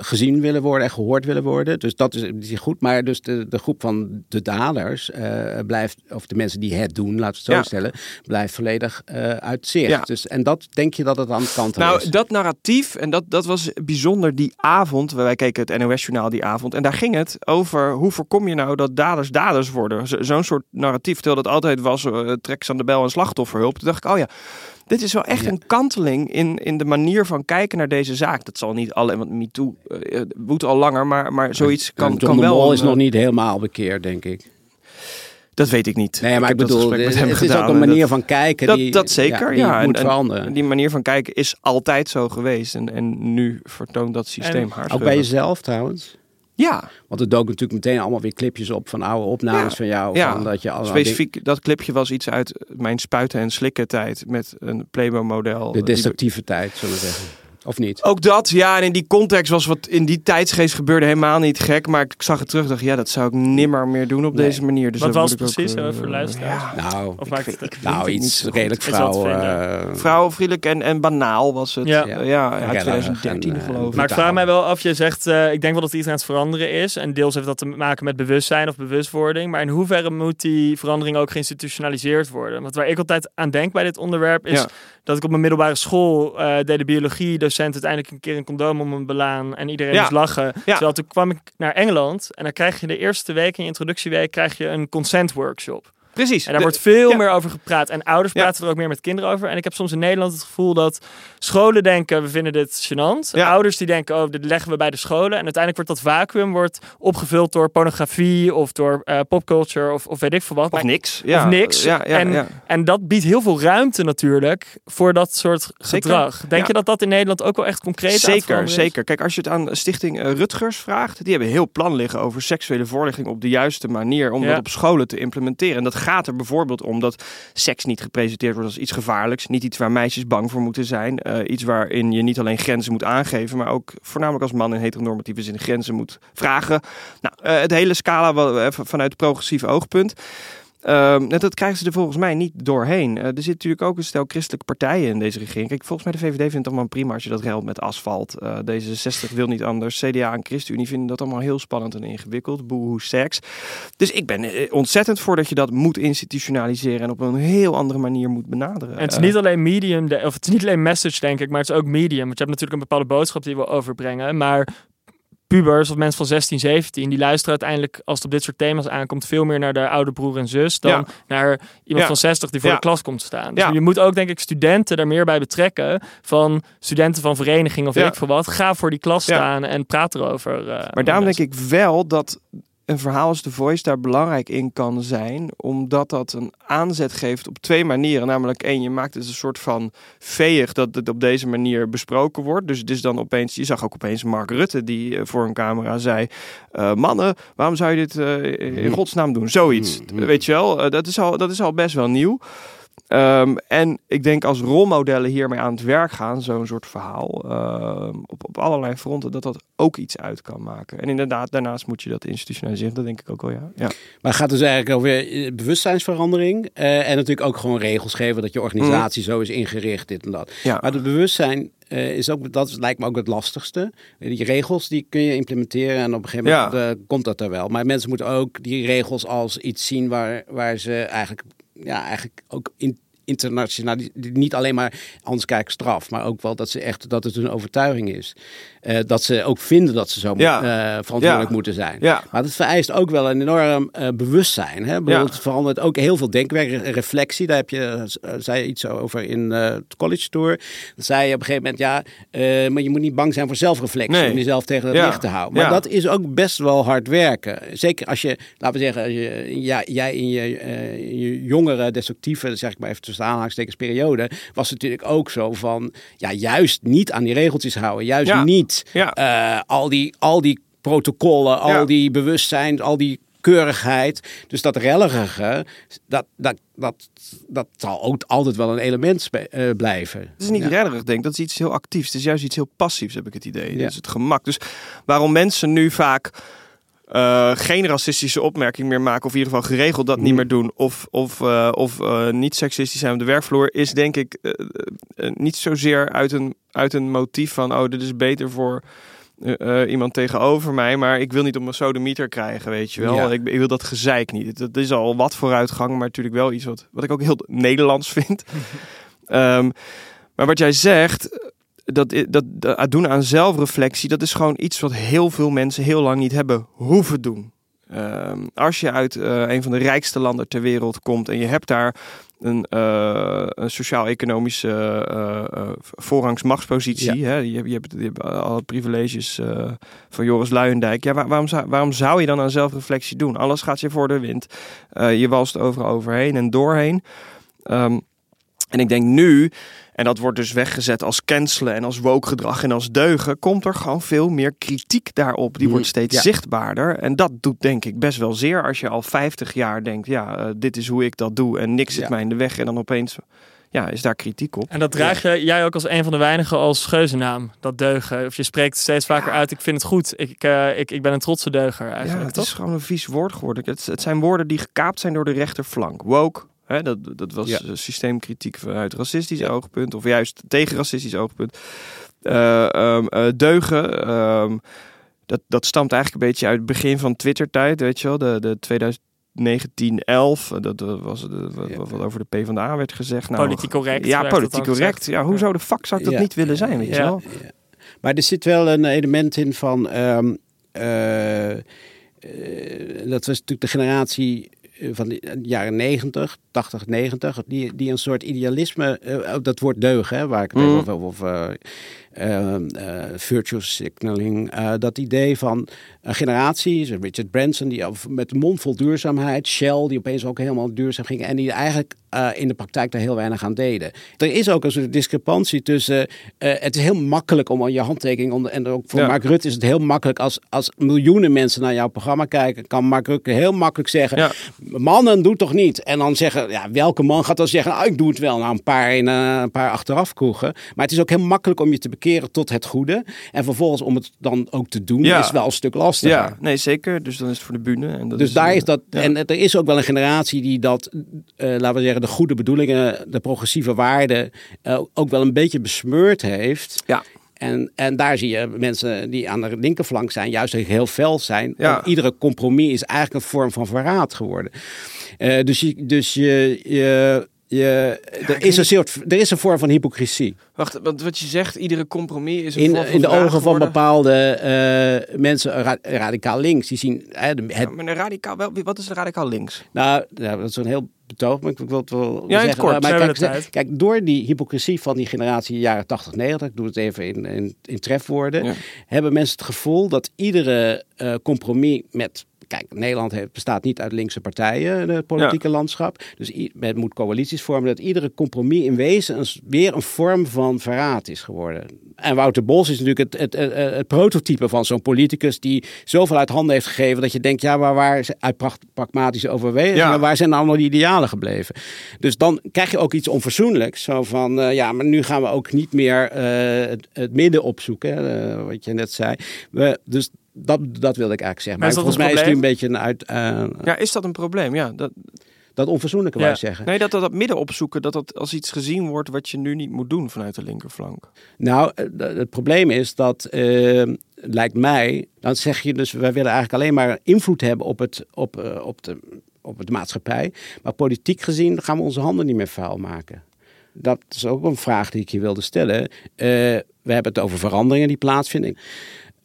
gezien willen worden en gehoord willen worden. Dus dat is, die is goed. Maar dus de, de groep van de daders eh, blijft, of de mensen die het doen, laten we het zo Ja. stellen, blijft volledig eh, uit zicht. Ja. Dus, en dat denk je dat het aan de kant Nou, is. dat narratief, en dat, dat was bijzonder die avond. Wij keken het NOS-journaal die avond. En daar ging het over hoe voorkom je nou dat daders daders worden. Zo- Zo'n soort narratief. Terwijl dat altijd was, uh, trek ze aan de bel en slachtofferhulp. Toen dacht ik, oh ja, dit is wel echt Ja. een kanteling in, in de manier van kijken naar deze zaak. Dat zal niet alle, want MeToo uh, woedt al langer, maar, maar zoiets kan, John kan de wel... Mol een, is nog eh, niet helemaal bekeerd, denk ik. Dat weet ik niet. Nee, maar ik, bedoel, met het, hem het is ook een en manier dat- van kijken dat, die, dat zeker, die ja. moet en, veranderen. en die manier van kijken is altijd zo geweest. En, en nu vertoont dat systeem haar ook bij jezelf trouwens. Ja, Want er dook natuurlijk meteen allemaal weer clipjes op van oude opnames Ja. van jou. Ja. Van dat je specifiek dat clipje was iets uit mijn spuiten en slikken tijd met een Playboy model. de destructieve tijd, zullen we zeggen. Of niet? Ook dat, ja, en in die context was wat in die tijdsgeest gebeurde helemaal niet gek. Maar ik zag het terug, dacht ja, dat zou ik nimmer meer doen op Nee. deze manier. Dus Wat was het precies, ook, eh, voor luisteraars? ja, Nou, Of ik maakt weet- het nou het iets redelijk vrouw. vinden. eh, Vrouwenvriendelijk en, en banaal was het. Ja. Ja, ja, Rellig 2013 en, eh, geloof ik. Maar ik vraag mij wel af, je zegt, eh, ik denk wel dat iets aan het veranderen is. En deels heeft dat te maken met bewustzijn of bewustwording. Maar in hoeverre moet die verandering ook geïnstitutionaliseerd worden? Want waar ik altijd aan denk bij dit onderwerp is Ja. Dat ik op mijn middelbare school eh deed de biologie-docent uiteindelijk een keer een condoom om een belaan. En iedereen Ja. moest lachen. Ja. Terwijl toen kwam ik naar Engeland en dan krijg je de eerste week in je introductieweek krijg je een consent workshop. Precies. En daar De- wordt veel ja. meer over gepraat. En ouders Ja. praten er ook meer met kinderen over. En ik heb soms in Nederland het gevoel dat scholen denken, we vinden dit gênant. Ja. Ouders die denken, oh, dit leggen we bij de scholen. En uiteindelijk wordt dat vacuüm wordt opgevuld door pornografie of door eh, popculture of, of weet ik veel wat. Of Maar- niks. Ja. niks. Ja, ja, En- ja. En dat biedt heel veel ruimte natuurlijk voor dat soort Zeker. gedrag. Denk je dat dat in Nederland ook wel echt concreet Zeker, is? zeker. Kijk, als je het aan Stichting eh, Rutgers vraagt, die hebben heel plan liggen over seksuele voorlichting op de juiste manier om dat op scholen te implementeren. En dat gaat er bijvoorbeeld om dat seks niet gepresenteerd wordt als iets gevaarlijks. Niet iets waar meisjes bang voor moeten zijn. Eh, iets waarin je niet alleen grenzen moet aangeven, maar ook voornamelijk als man in heteronormatieve zin grenzen moet vragen. Nou, eh, het hele scala eh, vanuit het progressieve oogpunt. Um, dat krijgen ze er volgens mij niet doorheen. Uh, er zit natuurlijk ook een stel christelijke partijen in deze regering. Kijk, volgens mij de VVD vindt het allemaal prima als je dat geldt met asfalt. Uh, D66 wil niet anders. CDA en ChristenUnie vinden dat allemaal heel spannend en ingewikkeld. Boehoe seks. Dus ik ben eh, ontzettend voor dat je dat moet institutionaliseren en op een heel andere manier moet benaderen. En het is niet alleen medium, of het is niet alleen message denk ik, maar het is ook medium. Want je hebt natuurlijk een bepaalde boodschap die je wil overbrengen. Maar pubers of mensen van 16, 17, die luisteren uiteindelijk als het op dit soort thema's aankomt veel meer naar de oude broer en zus dan naar iemand van 60 die voor de klas komt staan. Dus je moet ook denk ik studenten daar meer bij betrekken van studenten van verenigingen of weet ik veel wat. Ga voor die klas staan en praat erover. Uh, maar daarom denk ik wel dat een verhaal als The Voice daar belangrijk in kan zijn, omdat dat een aanzet geeft op twee manieren. Namelijk één, je maakt het een soort van veeg dat het op deze manier besproken wordt. Dus het is dan opeens, je zag ook opeens Mark Rutte die eh, voor een camera zei, uh, mannen, waarom zou je dit uh, in mm. godsnaam doen? Zoiets, mm, mm. weet je wel, dat, is al, dat is al best wel nieuw. Um, en ik denk als rolmodellen hiermee aan het werk gaan, zo'n soort verhaal, uh, op, op allerlei fronten, dat dat ook iets uit kan maken. En inderdaad, daarnaast moet je dat institutionaliseren, dat denk ik ook wel, ja. ja. Maar het gaat dus eigenlijk over eh, bewustzijnsverandering uh, en natuurlijk ook gewoon regels geven dat je organisatie mm. zo is ingericht, dit en dat. Ja. Maar het bewustzijn uh, is ook, dat lijkt me ook het lastigste. Die regels die kun je implementeren en op een gegeven moment ja. komt dat er wel. Maar mensen moeten ook die regels als iets zien waar, waar ze eigenlijk ja, eigenlijk ook in, internationaal, niet alleen maar anders kijken straf, maar ook wel dat ze echt dat het een overtuiging is. Uh, dat ze ook vinden dat ze zo ja. uh, verantwoordelijk ja. moeten zijn. Ja. Maar het vereist ook wel een enorm uh, bewustzijn. Hè? Het verandert ook heel veel denkwerk, reflectie. Daar heb je, zei je iets over in het college tour. Dan zei je op een gegeven moment, ja, maar je moet niet bang zijn voor zelfreflectie. Nee. Om jezelf tegen het licht te houden. Maar dat is ook best wel hard werken. Zeker als je, laten we zeggen, je, ja, jij in je, je jongere destructieve, zeg ik maar even tussen aanhalingstekens periode, was het natuurlijk ook zo van, ja, juist niet aan die regeltjes houden. Juist niet ja. Uh, al, die, al die protocollen, al die bewustzijn, al die keurigheid. Dus dat rellerige, dat, dat, dat, dat zal ook altijd wel een element uh, blijven. Het is niet ja. rellerig, denk ik. Dat is iets heel actiefs. Het is juist iets heel passiefs, heb ik het idee. Ja. Dat is het gemak. Dus waarom mensen nu vaak uh, geen racistische opmerking meer maken, of in ieder geval geregeld dat niet meer doen, of, of, uh, of uh, niet seksistisch zijn op de werkvloer, is denk ik niet zozeer uit een, uit een motief van, oh, dit is beter voor iemand tegenover mij, maar ik wil niet op mijn sodemieter krijgen, weet je wel. Ja. Ik, ik, wil dat gezeik niet. Dat is al wat vooruitgang, maar natuurlijk wel iets wat, wat ik ook heel Nederlands vind. um, maar wat jij zegt, dat, dat, dat doen aan zelfreflectie, dat is gewoon iets wat heel veel mensen heel lang niet hebben hoeven doen. Uh, als je uit uh, een van de rijkste landen ter wereld komt en je hebt daar een, uh, een sociaal-economische uh, voorrangsmachtspositie. Ja. Hè? Je, je, hebt, je hebt alle privileges van Joris Luijendijk. Ja, waar, waarom, zou, waarom zou je dan aan zelfreflectie doen? Alles gaat je voor de wind. je walst overal overheen en doorheen. Um, en ik denk nu en dat wordt dus weggezet als cancelen en als woke gedrag en als deugen. Komt er gewoon veel meer kritiek daarop. Die wordt mm, steeds zichtbaarder. En dat doet denk ik best wel zeer als je al 50 jaar denkt: ja, uh, dit is hoe ik dat doe. En niks zit mij in de weg. En dan opeens ja, is daar kritiek op. En dat draag je jij ook als een van de weinigen als geuzennaam, dat deugen. Of je spreekt steeds vaker uit, ik vind het goed. Ik, uh, ik, ik ben een trotse deuger eigenlijk, Ja, het toch? is gewoon een vies woord geworden. Het, het zijn woorden die gekaapt zijn door de rechterflank. Woke, Hè, dat, dat was systeemkritiek vanuit racistisch oogpunt, of juist tegen racistisch oogpunt. Uh, um, uh, deugen, um, dat, dat stamt eigenlijk een beetje uit het begin van Twitter-tijd, weet je wel, de, de 2019 dat, dat was de, wat, wat, over de P van de A werd gezegd. Nou, politiek correct. Ja, politiek correct. Ja, hoe zou de fuck zou ik dat niet willen zijn, weet je wel? Maar er zit wel een element in van... Um, uh, dat was natuurlijk de generatie eh, van de jaren 90, 80, 90, die, die een soort idealisme, uh, dat woord deugen, hè, waar ik het mm. over, over uh, virtual signaling. Uh, dat idee van een generatie, Richard Branson, die met een mond vol duurzaamheid, Shell, die opeens ook helemaal duurzaam ging en die eigenlijk in de praktijk daar heel weinig aan deden. Er is ook een soort discrepantie tussen. Het is heel makkelijk om aan je handtekening. Onder, en ook voor ja. Mark Rutte is het heel makkelijk als, als miljoenen mensen naar jouw programma kijken. Kan Mark Rutte heel makkelijk zeggen: ja. Mannen, doe toch niet? En dan zeggen: ja, welke man gaat dan zeggen: ah, ik doe het wel. Nou, een paar, in, een paar achteraf kroegen. Maar het is ook heel makkelijk om je te bekeren tot het goede. En vervolgens om het dan ook te doen, ja. is wel een stuk lastiger. Ja, nee, zeker. Dus dan is het voor de bühne. En dat dus is, daar is dat. En er is ook wel een generatie die dat, laten we zeggen, de goede bedoelingen, de progressieve waarden uh, ook wel een beetje besmeurd heeft. Ja. En, en daar zie je mensen die aan de linkerflank zijn, juist heel fel zijn. Ja. Iedere compromis is eigenlijk een vorm van verraad geworden. Uh, dus je, dus je, je, je, er, is een soort, er is een vorm van hypocrisie. Wacht, want wat je zegt, iedere compromis is een in, vorm van In de ogen van bepaalde uh, mensen, ra radicaal links, die zien... De, het, ja, maar een radicaal, wel, wat is radicaal links? Nou, ja, dat is een heel betoog, maar ik wil het wel ja, zeggen. Kort, maar kijk, kijk, door die hypocrisie van die generatie jaren 80, 90, ik doe het even in, in, in trefwoorden, ja. hebben mensen het gevoel dat iedere uh, compromis met Kijk, Nederland heeft, bestaat niet uit linkse partijen, het politieke ja. landschap. Dus men moet coalities vormen. Dat iedere compromis in wezen een, weer een vorm van verraad is geworden. En Wouter Bos is natuurlijk het, het, het, het prototype van zo'n politicus die zoveel uit handen heeft gegeven dat je denkt, ja, maar waar uit pragmatische overwegingen, ja. waar zijn allemaal die idealen gebleven? Dus dan krijg je ook iets onverzoenlijks. Zo van, uh, ja, maar nu gaan we ook niet meer uh, het, midden opzoeken, uh, wat je net zei. We, dus dat, dat wilde ik eigenlijk zeggen. Maar, maar volgens mij is het nu een beetje een uit. Uh, ja, is dat een probleem? Ja, dat. Dat onverzoenlijke ja. wij zeggen. Nee, dat, dat dat midden opzoeken, dat dat als iets gezien wordt wat je nu niet moet doen vanuit de linkerflank. Nou, het probleem is dat, uh, lijkt mij, dan zeg je dus, wij willen eigenlijk alleen maar invloed hebben op, het, op, uh, op, de, op de maatschappij. Maar politiek gezien gaan we onze handen niet meer vuil maken. Dat is ook een vraag die ik je wilde stellen. Uh, we hebben het over veranderingen die plaatsvinden.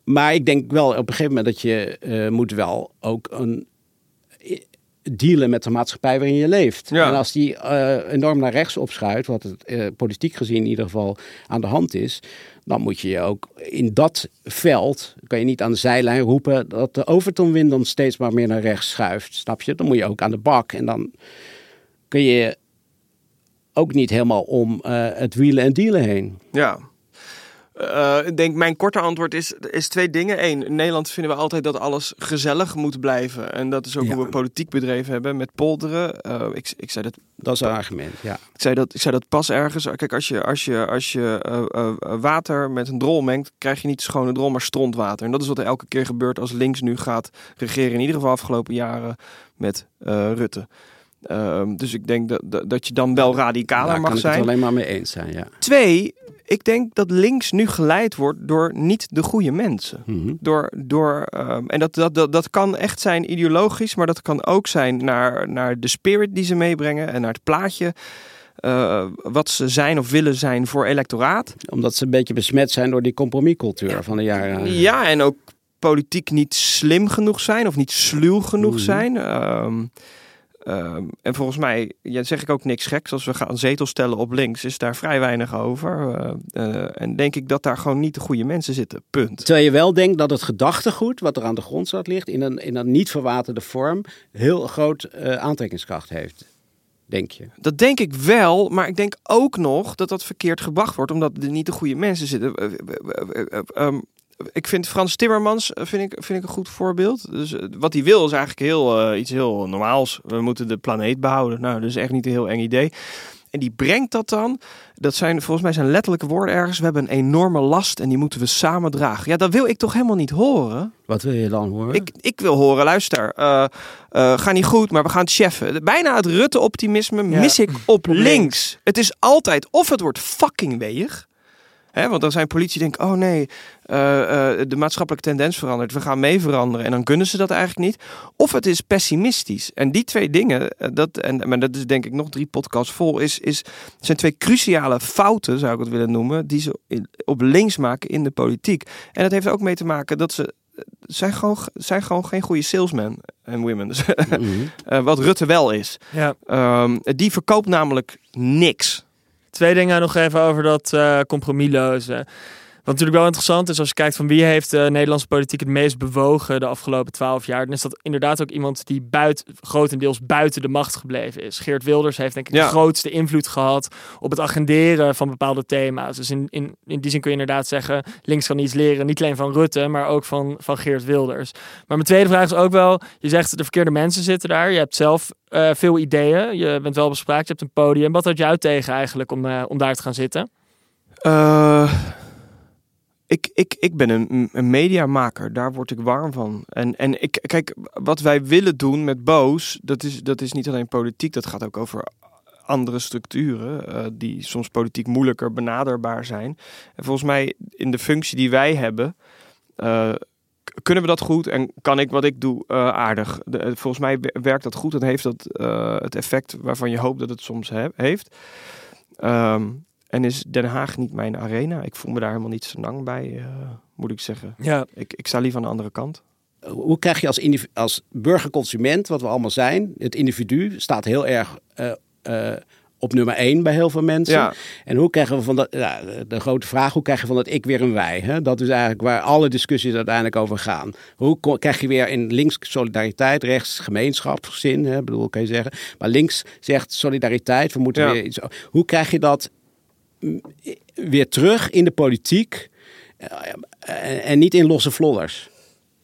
Maar ik denk wel op een gegeven moment dat je uh, moet wel ook een dealen met de maatschappij waarin je leeft. Ja. En als die uh, enorm naar rechts opschuift, wat het uh, politiek gezien in ieder geval aan de hand is, dan moet je je ook in dat veld, kan je niet aan de zijlijn roepen dat de Overtonwind dan steeds maar meer naar rechts schuift. Snap je? Dan moet je ook aan de bak en dan kun je ook niet helemaal om uh, het wielen en dealen heen. Ja. Uh, ik denk, mijn korte antwoord is, is twee dingen. Eén, in Nederland vinden we altijd dat alles gezellig moet blijven. En dat is ook ja. hoe we politiek bedreven hebben met polderen. Uh, ik, ik zei dat... Dat is een argument, ja. Ik zei dat, ik zei dat pas ergens. Kijk, als je, als je, als je uh, water met een drol mengt, krijg je niet schone drol, maar strontwater. En dat is wat er elke keer gebeurt als links nu gaat regeren. In ieder geval afgelopen jaren met Rutte. Uh, dus ik denk dat, dat, dat je dan wel radicaler mag kan zijn. Ik het alleen maar mee eens zijn, ja. Twee, ik denk dat links nu geleid wordt door niet de goede mensen. Mm -hmm. Door, door, um, en dat, dat, dat, dat kan echt zijn ideologisch, maar dat kan ook zijn naar, naar de spirit die ze meebrengen en naar het plaatje. Uh, wat ze zijn of willen zijn voor electoraat. Omdat ze een beetje besmet zijn door die compromiscultuur ja. van de jaren. Ja, en ook politiek niet slim genoeg zijn of niet sluw genoeg mm -hmm. zijn. Um, Um, en volgens mij, ja, zeg ik ook niks geks. Als we gaan zetels stellen op links, is daar vrij weinig over. Uh, uh, en denk ik dat daar gewoon niet de goede mensen zitten. Punt. Terwijl je wel denkt dat het gedachtegoed, wat er aan de grondstad ligt, in een, in een niet verwaterde vorm, heel groot uh, aantrekkingskracht heeft. Denk je? Dat denk ik wel, maar ik denk ook nog dat dat verkeerd gebracht wordt, omdat er niet de goede mensen zitten. Um, ik vind Frans Timmermans vind ik, vind ik een goed voorbeeld. Dus wat hij wil is eigenlijk heel, uh, iets heel normaals. We moeten de planeet behouden. Nou, dat is echt niet een heel eng idee. En die brengt dat dan. Dat zijn volgens mij zijn letterlijke woorden ergens. We hebben een enorme last en die moeten we samen dragen. Ja, dat wil ik toch helemaal niet horen. Wat wil je dan horen? Ik, ik wil horen, luister. Uh, uh, ga niet goed, maar we gaan het cheffen. Bijna het Rutte-optimisme ja. mis ik op links. Het is altijd of het wordt fucking weeg. He, want dan zijn politie denkt, oh nee, uh, uh, de maatschappelijke tendens verandert. We gaan mee veranderen. En dan kunnen ze dat eigenlijk niet. Of het is pessimistisch. En die twee dingen, dat, en, maar dat is denk ik nog drie podcasts vol, is, is, zijn twee cruciale fouten, zou ik het willen noemen, die ze op links maken in de politiek. En dat heeft ook mee te maken dat ze zijn gewoon, zijn gewoon geen goede salesmen en women. Mm -hmm. uh, wat Rutte wel is. Ja. Um, die verkoopt namelijk niks. Twee dingen nog even over dat uh, compromisloze. Wat natuurlijk wel interessant is als je kijkt van wie heeft de Nederlandse politiek het meest bewogen de afgelopen twaalf jaar, dan is dat inderdaad ook iemand die buiten, grotendeels buiten de macht gebleven is. Geert Wilders heeft denk ik Ja. de grootste invloed gehad op het agenderen van bepaalde thema's. Dus in, in, in die zin kun je inderdaad zeggen, links kan iets leren, niet alleen van Rutte, maar ook van, van Geert Wilders. Maar mijn tweede vraag is ook wel, je zegt de verkeerde mensen zitten daar, je hebt zelf eh, veel ideeën, je bent wel bespraakt, je hebt een podium. Wat had uit tegen eigenlijk om, eh, om daar te gaan zitten? Eh, ik, ik, ik ben een, een mediamaker, daar word ik warm van. En, en ik, kijk, wat wij willen doen met Boos, dat is, dat is niet alleen politiek, dat gaat ook over andere structuren eh, die soms politiek moeilijker benaderbaar zijn. En volgens mij in de functie die wij hebben, eh, kunnen we dat goed en kan ik wat ik doe eh, aardig. Volgens mij wer- werkt dat goed en heeft dat het effect waarvan je hoopt dat het soms he- heeft. Ehm, en is Den Haag niet mijn arena? Ik voel me daar helemaal niet zo lang bij, eh, moet ik zeggen. Ja, Ik, ik sta liever aan de andere kant. Hoe krijg je als, als burgerconsument, wat we allemaal zijn, het individu staat heel erg eh, eh, op nummer één bij heel veel mensen. Ja. En hoe krijgen we van dat, ja, de grote vraag, hoe krijg je van dat ik weer een wij? Hè? Dat is eigenlijk waar alle discussies uiteindelijk over gaan. Hoe krijg je weer in links solidariteit, rechts gemeenschapszin, hè? bedoel, kan je zeggen. Maar links zegt solidariteit, we moeten Ja. weer iets. Hoe krijg je dat weer terug in de politiek eh, en, niet in losse flodders?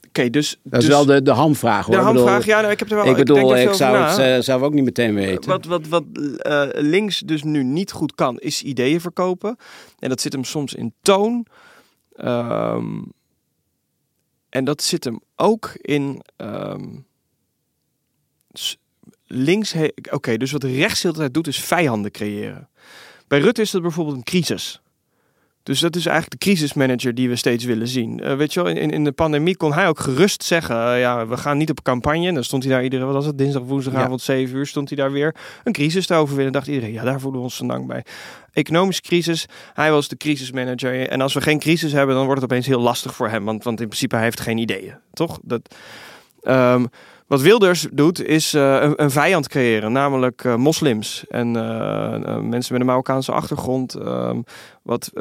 Oké, dus... Dat is dus wel de, de hamvraag hoor. de bedoel, hamvraag. Ja, nou, ik heb er wel ik bedoel, ik, zou het eh, zelf ook niet meteen weten. Wat, wat, wat eh, links dus nu niet goed kan, is ideeën verkopen. En dat zit hem soms in toon. Ehm, en dat zit hem ook in. ehm, links. Oké, dus wat rechts de hele tijd doet, is vijanden creëren. Bij Rutte is dat bijvoorbeeld een crisis. Dus dat is eigenlijk de crisismanager die we steeds willen zien. Eh, weet je wel, in, in de pandemie kon hij ook gerust zeggen: eh, ja, we gaan niet op campagne. En dan stond hij daar iedere, wat was het, dinsdag, woensdagavond, 7 uur, stond hij daar weer een crisis te overwinnen. Dacht iedereen, ja, daar voelen we ons zo lang bij. Economische crisis, hij was de crisismanager. En als we geen crisis hebben, dan wordt het opeens heel lastig voor hem. Want, want in principe hij heeft geen ideeën, toch? Dat, ehm, wat Wilders doet, is eh, een, een vijand creëren, namelijk eh, moslims en eh, mensen met een Marokkaanse achtergrond. Ehm, wat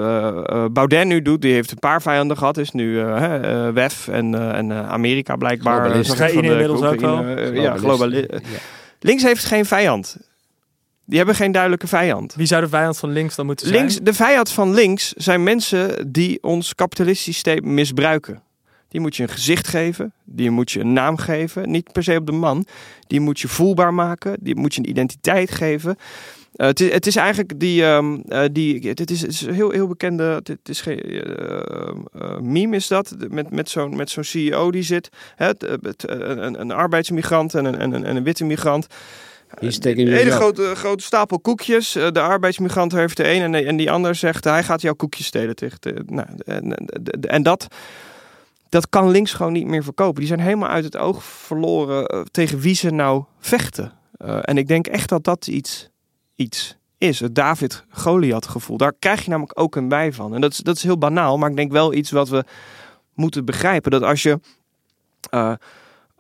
Baudet nu doet, die heeft een paar vijanden gehad, is nu hè, WEF en, eh, en eh, Amerika blijkbaar. De- inmiddels ook wel. ja, globali- Ja. Links heeft geen vijand. Die hebben geen duidelijke vijand. wie zou de vijand van links dan moeten zijn? Links, de vijand van links zijn mensen die ons kapitalistisch systeem misbruiken. Die moet je een gezicht geven, die moet je een naam geven, niet per se op de man. Die moet je voelbaar maken, die moet je een identiteit geven. Eh, het, is, het is eigenlijk die, eh, die het is, het is een heel, heel bekende, het is geen eh, meme is dat, met, met zo'n met zo'n CEO die zit, hè, het, het, een, een- arbeidsmigrant en een, en een, en een witte migrant. Een hele grote, grote stapel koekjes. De arbeidsmigrant heeft de een en, de- en die ander zegt hij gaat jouw koekjes stelen. Tegen nou, en dat, dat kan links gewoon niet meer verkopen. Die zijn helemaal uit het oog verloren eh, tegen wie ze nou vechten. Eh, en ik denk echt dat dat iets, iets is. Het David-Goliath gevoel. Daar krijg je namelijk ook een bij van. En dat is, dat is heel banaal, maar ik denk wel iets wat we moeten begrijpen. Dat als je... eh,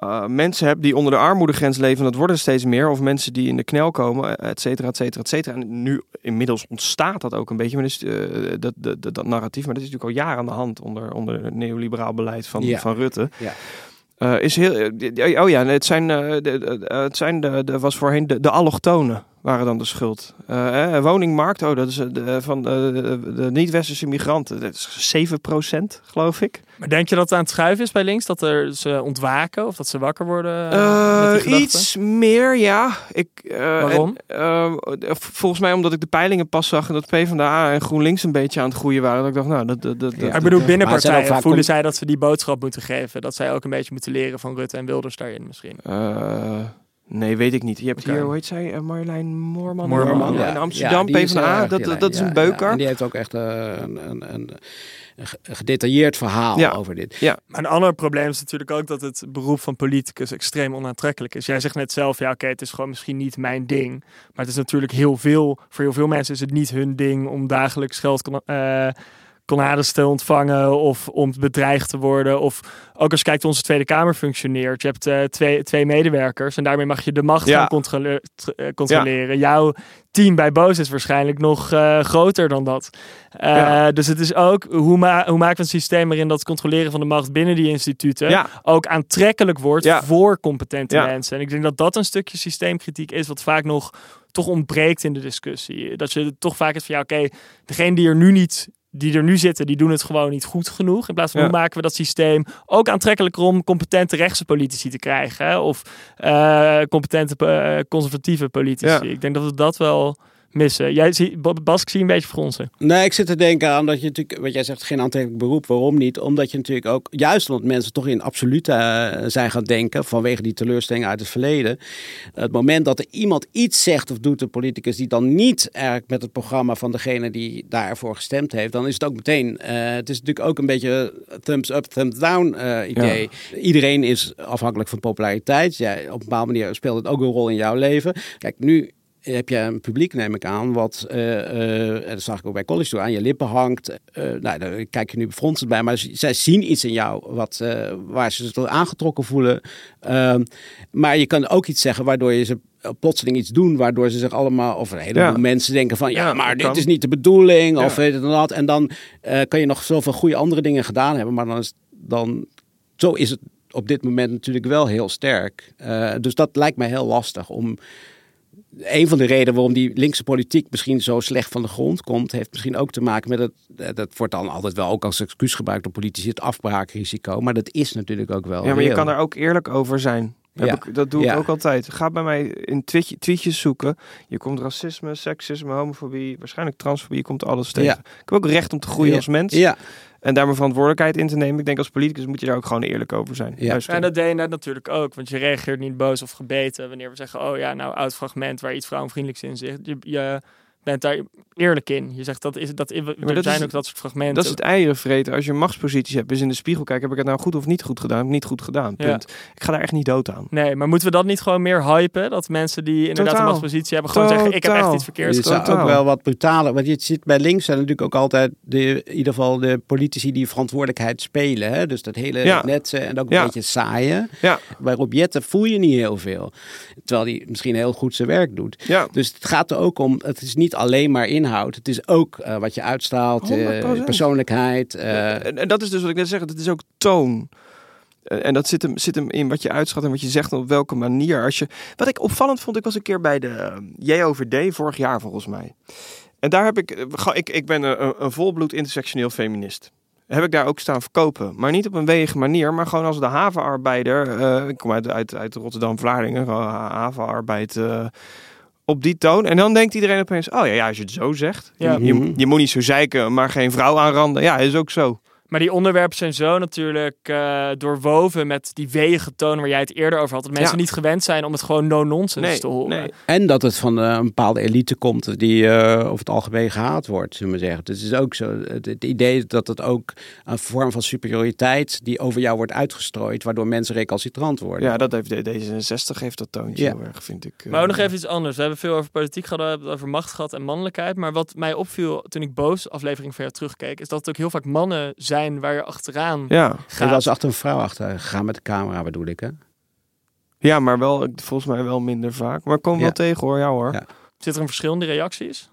uh, mensen hebt die onder de armoedegrens leven, en dat worden er steeds meer, of mensen die in de knel komen, et cetera, et cetera, et cetera. En nu inmiddels ontstaat dat ook een beetje, maar eh, dat, dat, dat, dat narratief, maar dat is natuurlijk al jaren aan de hand onder, onder het neoliberaal beleid van, Ja. van Rutte. Ja. Eh, is heel, eh, oh ja, het zijn, eh, de, eh, het zijn de, de, was voorheen de, de allochtonen waren dan de schuld. Eh, eh, woningmarkt, oh, dat is eh, de, van de, de, de niet-westerse migranten. Dat is 7% geloof ik. Maar denk je dat het aan het schuiven is bij links? Dat er ze ontwaken of dat ze wakker worden? eh, Eh, iets meer, ja. Ik, eh, Waarom? en, eh, volgens mij omdat ik de peilingen pas zag en dat PvdA en GroenLinks een beetje aan het groeien waren. Dat ik dacht, nou, dat... dat, dat, Ja. dat- ik bedoel, dat- binnen Maar het zijn ook partijen vaak voelen zij dat ze die boodschap moeten geven. Dat zij ook een beetje moeten leren van Rutte en Wilders daarin misschien. Eh, nee, weet ik niet. Je hebt Oké. hier, hoe heet zij? Eh, Marjolein Moorman? Moorman, in Amsterdam, is, PvdA. eh, dat, dat, is ja, een beuker. ja. En die heeft ook echt eh, een, een, een, een ge- een gedetailleerd verhaal Ja. over dit. Maar een ander probleem is natuurlijk ook dat het beroep van politicus extreem onaantrekkelijk is. Jij zegt net zelf, ja oké, het is gewoon misschien niet mijn ding. Maar het is natuurlijk heel veel, voor heel veel mensen is het niet hun ding om dagelijks geld kon- te ontvangen of om bedreigd te worden. Of ook als je kijkt hoe onze Tweede Kamer functioneert. Je hebt eh, twee, twee medewerkers en daarmee mag je de macht Ja. gaan controle- eh, controleren. Jouw team bij Boos is waarschijnlijk nog eh, groter dan dat. Ja. Dus het is ook, hoe, ma hoe maken we een systeem waarin dat controleren van de macht binnen die instituten ook aantrekkelijk wordt voor competente mensen. En ik denk dat dat een stukje systeemkritiek is wat vaak nog toch ontbreekt in de discussie. Dat je toch vaak het van ja, oké, degene die er nu niet die er nu zitten, die doen het gewoon niet goed genoeg. In plaats van Ja. hoe maken we dat systeem ook aantrekkelijker om competente rechtse politici te krijgen. Hè? Of eh, competente eh, conservatieve politici. Ja. Ik denk dat we dat wel missen. Jij zie, Bas, ik zie een beetje fronsen. Nee, ik zit te denken aan dat je natuurlijk, wat jij zegt, geen aantrekkelijk beroep. Waarom niet? Omdat je natuurlijk ook, juist omdat mensen toch in absolute eh, zijn gaan denken, vanwege die teleurstelling uit het verleden. Het moment dat er iemand iets zegt of doet, een politicus, die dan niet eigenlijk met het programma van degene die daarvoor gestemd heeft, dan is het ook meteen, eh, het is natuurlijk ook een beetje thumbs up, thumbs down eh, idee. Iedereen is afhankelijk van populariteit. Jij, op een bepaalde manier speelt het ook een rol in jouw leven. Kijk, nu heb je een publiek, neem ik aan, wat, en dat zag ik ook bij college toe, aan je lippen hangt. Eh, nou, daar kijk je nu befronsend bij, maar zij zien iets in jou wat, waar ze zich door aangetrokken voelen. Ehm, maar je kan ook iets zeggen waardoor je ze plotseling iets doen, waardoor ze zich allemaal, of een heleboel Ja. mensen denken van, ja, Ja, maar dit kan. is niet de bedoeling, Ja. of weet het en dat. En dan kan je nog zoveel goede andere dingen gedaan hebben, maar dan is dan, zo is het op dit moment natuurlijk wel heel sterk. Dus dat lijkt mij heel lastig om een van de redenen waarom die linkse politiek misschien zo slecht van de grond komt, heeft misschien ook te maken met het. eh, Dat wordt dan altijd wel ook als excuus gebruikt door politici, het afbraakrisico. Maar dat is natuurlijk ook wel. Ja, maar je kan er ook eerlijk over zijn. Ja. ik- dat doe ik ook altijd. Ga bij mij in tweetje, tweetjes zoeken. Je komt racisme, seksisme, homofobie, waarschijnlijk transfobie. Je komt alles tegen. Ja. Ik heb ook recht om te groeien als mens. Ja, En daar mijn verantwoordelijkheid in te nemen. Ik denk als politicus moet je daar ook gewoon eerlijk over zijn. Ja. En dat deed je net natuurlijk ook, want je reageert niet boos of gebeten wanneer we zeggen, oh ja, nou, oud fragment waar iets vrouwenvriendelijks in zit. Je, je bent daar eerlijk in. Je zegt dat is dat. er dat zijn is- ook dat soort fragmenten. Dat is het eieren vreten. Als je machtsposities hebt, is in de spiegel kijken. Heb ik het nou goed of niet goed gedaan? Niet goed gedaan. Ja. Punt. Ik ga daar echt niet dood aan. Nee, maar moeten we dat niet gewoon meer hypen? Dat mensen die inderdaad Totaal. een machtspositie hebben gewoon zeggen, ik heb echt iets verkeerd het zou totaal. ook wel wat brutaler. Want je ziet bij links zijn natuurlijk ook altijd de, in ieder geval de politici die verantwoordelijkheid spelen. Hè? Dus dat hele Ja. netse en ook een Ja. beetje saaien. Ja. Bij Rob Jetten voel je niet heel veel. Terwijl hij misschien heel goed zijn werk doet. Ja. Dus het gaat er ook om, het is niet alleen maar inhoud. Het is ook eh, wat je uitstraalt, eh, 100%. persoonlijkheid. eh, en, en dat is dus wat ik net zeg. Het is ook toon. En dat zit hem, zit hem in wat je uitschat en wat je zegt en op welke manier. Als je, wat ik opvallend vond, ik was een keer bij de JOVD vorig jaar volgens mij. En daar heb ik, ik, ik ben een, een volbloed intersectioneel feminist. Heb ik daar ook staan verkopen. Maar niet op een wege manier, maar gewoon als de havenarbeider. eh, ik kom uit, uit, uit Rotterdam-Vlaardingen, havenarbeid. eh, op die toon. En dan denkt iedereen opeens: oh ja, ja als je het zo zegt. Ja. Je, je, Mhm. je moet niet zo zeiken, maar geen vrouw aanranden. Ja, is ook zo. Maar die onderwerpen zijn zo natuurlijk eh, doorwoven met die wege toon waar jij het eerder over had. Dat mensen Ja. niet gewend zijn om het gewoon no-nonsense Nee, te horen. nee. En dat het van eh, een bepaalde elite komt die eh, over het algemeen gehaat wordt, zullen we zeggen. Het is ook zo. Het, het idee dat het ook een vorm van superioriteit die over jou wordt uitgestrooid, waardoor mensen recalcitrant worden. Ja, dat heeft de- D66 heeft dat toontje Ja. heel erg, vind ik. Maar ook nog even iets anders. We hebben veel over politiek gehad, we hebben het over macht gehad en mannelijkheid. Maar wat mij opviel toen ik Boos aflevering van jou terugkeek, is dat het ook heel vaak mannen zijn waar je achteraan Ja. Er gaat. was achter een vrouw achter gegaan met de camera, bedoel ik hè? ja, maar wel, ik- volgens mij wel minder vaak. Maar ik kom Ja. wel tegen hoor, ja hoor. Ja. Zit er een verschil in de reacties?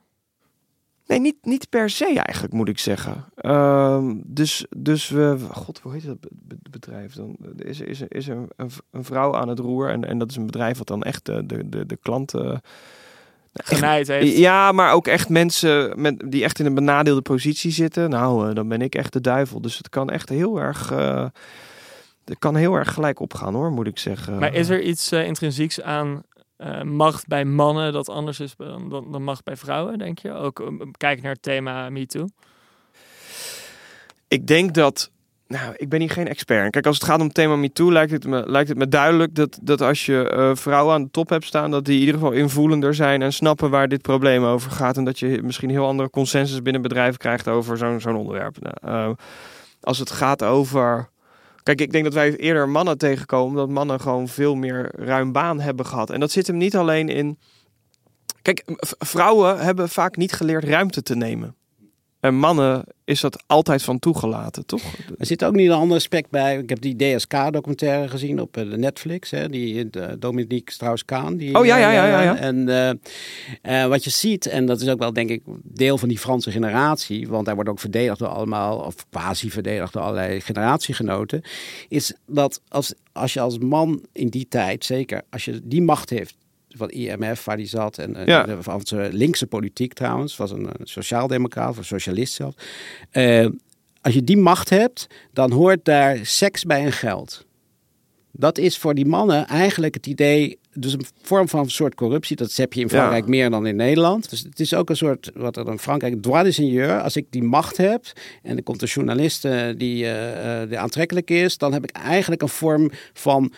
Nee, niet, niet per se eigenlijk, moet ik zeggen. Ehm, dus, dus we, god, hoe heet dat be- be- bedrijf dan? Er is, is, is er een, een vrouw aan het roer en, en dat is een bedrijf wat dan echt de, de, de, de klanten... Genaaid heeft. Ja, maar ook echt mensen met, die echt in een benadeelde positie zitten. Nou, eh, dan ben ik echt de duivel. Dus het kan echt heel erg... eh het kan heel erg gelijk opgaan hoor, moet ik zeggen. Maar is er iets eh, intrinsieks aan macht bij mannen dat anders is dan, dan, dan macht bij vrouwen, denk je? Ook um, kijk naar het thema MeToo. Ik denk dat. Nou, ik ben hier geen expert. Kijk, als het gaat om het thema MeToo, lijkt het me, lijkt het me duidelijk dat, dat als je eh, vrouwen aan de top hebt staan, dat die in ieder geval invoelender zijn en snappen waar dit probleem over gaat. En dat je misschien heel andere consensus binnen bedrijven krijgt over zo'n zo'n onderwerp. Nou, eh, als het gaat over. Kijk, ik denk dat wij eerder mannen tegenkomen, dat mannen gewoon veel meer ruim baan hebben gehad. En dat zit hem niet alleen in. Kijk, vrouwen hebben vaak niet geleerd ruimte te nemen. En mannen is dat altijd van toegelaten, toch? Er zit ook niet een ander aspect bij. Ik heb die DSK-documentaire gezien op eh, de Netflix. Hè, die uh, Dominique Strauss-Kaan. die- Oh, ja, ja, ja, ja, ja. En eh, eh, wat je ziet, en dat is ook wel denk ik deel van die Franse generatie. Want hij wordt ook verdedigd door allemaal, of quasi verdedigd door allerlei generatiegenoten. Is dat als, als je als man in die tijd, zeker als je die macht heeft van IMF waar die zat en de Franse linkse politiek trouwens was een, sociaaldemocraat of socialist zelf. Eh, als je die macht hebt, dan hoort daar seks bij en geld. Dat is voor die mannen eigenlijk het idee, dus een vorm van een soort corruptie. Dat heb je in Ja. Frankrijk meer dan in Nederland. Dus het is ook een soort, wat er in Frankrijk, droit de seigneur. Als ik die macht heb en er komt een journalist eh, die, die aantrekkelijk is, dan heb ik eigenlijk een vorm van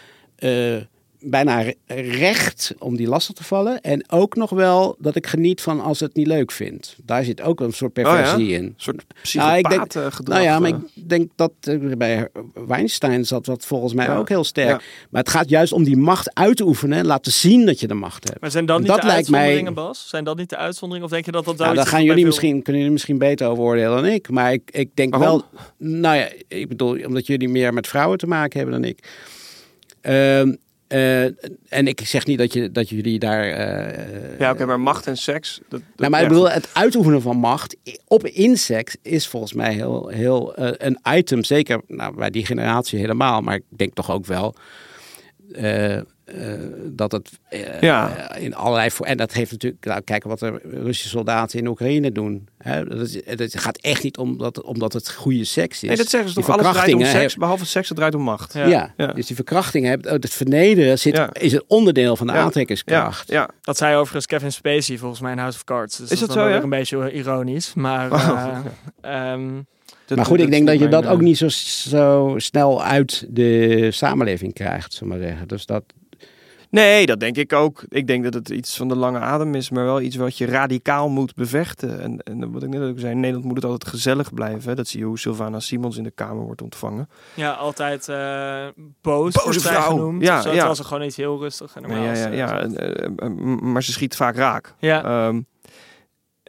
bijna re- recht om die lastig te vallen. En ook nog wel dat ik geniet van als het niet leuk vind. Daar zit ook een soort perversie in. Een soort Nou, ik denk- psychopaatgedrag. Nou ja, maar eh. ik denk dat eh, bij Weinstein zat dat volgens mij Ja. ook heel sterk. Ja. Maar het gaat juist om die macht uit te oefenen en laten zien dat je de macht hebt. Maar zijn dat niet dat de lijkt mij- uitzonderingen, Bas? Zijn dat niet de uitzonderingen? Of denk je dat dat Nou, zoiets daar gaan wat jullie veel- misschien, kunnen jullie misschien beter over oordelen dan ik. Maar ik, ik denk Waarom? wel. Nou ja, ik bedoel, omdat jullie meer met vrouwen te maken hebben dan ik. Ehm, eh, en ik zeg niet dat, je, dat jullie daar. eh, Ja, oké, maar macht en seks. Dat, dat- Nou, maar ja, ik bedoel, het uitoefenen van macht op insect is volgens mij heel, heel eh, een item. Zeker nou, bij die generatie helemaal. Maar ik denk toch ook wel eh, dat het eh, Ja. eh, in allerlei... Voor, en dat heeft natuurlijk... Nou, kijk wat de Russische soldaten in Oekraïne doen. Hè? Dat, is, het gaat echt niet omdat, omdat het goede seks is. Nee, dat zeggen ze Die toch? Alles draait om verkrachtingen seks, behalve seks, het draait om macht. Ja. Ja, Ja. dus die verkrachting hebt, het vernederen zit, Ja. is een onderdeel van de Ja. aantrekkingskracht. Ja, Dat zei overigens Kevin Spacey volgens mij in House of Cards. Dus Is dat dat zo, wel ja? weer een beetje ironisch. Maar, Oh. eh, ehm, Dat- maar goed, ik denk dat je dat ook niet zo, zo snel uit de samenleving krijgt, zullen we maar zeggen. Dus dat, Nee, dat denk ik ook. Ik denk dat het iets van de lange adem is, maar wel iets wat je radicaal moet bevechten. En, en wat ik net ook zei, in Nederland moet het altijd gezellig blijven. hè. Dat zie je hoe Sylvana Simons in de Kamer wordt ontvangen. ja, altijd eh, boos Boze vrouw. genoemd. Ja, ja. Terwijl ze gewoon iets heel rustig en normaal ja, ja, ja, eh, eh, m- maar ze schiet vaak raak. ja. Ehm,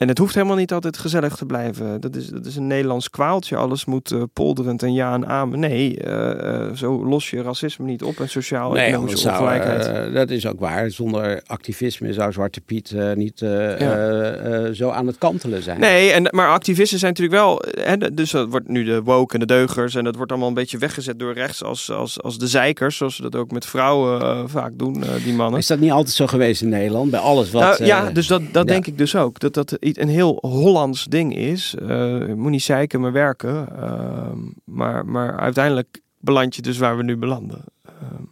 en het hoeft helemaal niet altijd gezellig te blijven. Dat is, dat is een Nederlands kwaaltje. Alles moet eh, polderend en ja en amen. Nee, eh, eh, zo los je racisme niet op en nee, sociaal-economische anders zou, ongelijkheid. dat is ook waar. Zonder activisme zou Zwarte Piet niet Ja. zo aan het kantelen zijn. Nee, en, maar activisten zijn natuurlijk wel. Hè, dus dat wordt nu de woke en de deugers. En dat wordt allemaal een beetje weggezet door rechts als, als, als de zeikers. Zoals ze dat ook met vrouwen vaak doen, die mannen. Is dat niet altijd zo geweest in Nederland? Bij alles wat... Nou, ja, dus dat, dat ja. denk ik dus ook. Dat dat een heel Hollands ding is. Je moet niet zeiken, maar werken. Ehm, maar, maar uiteindelijk beland je dus waar we nu belanden. Ehm,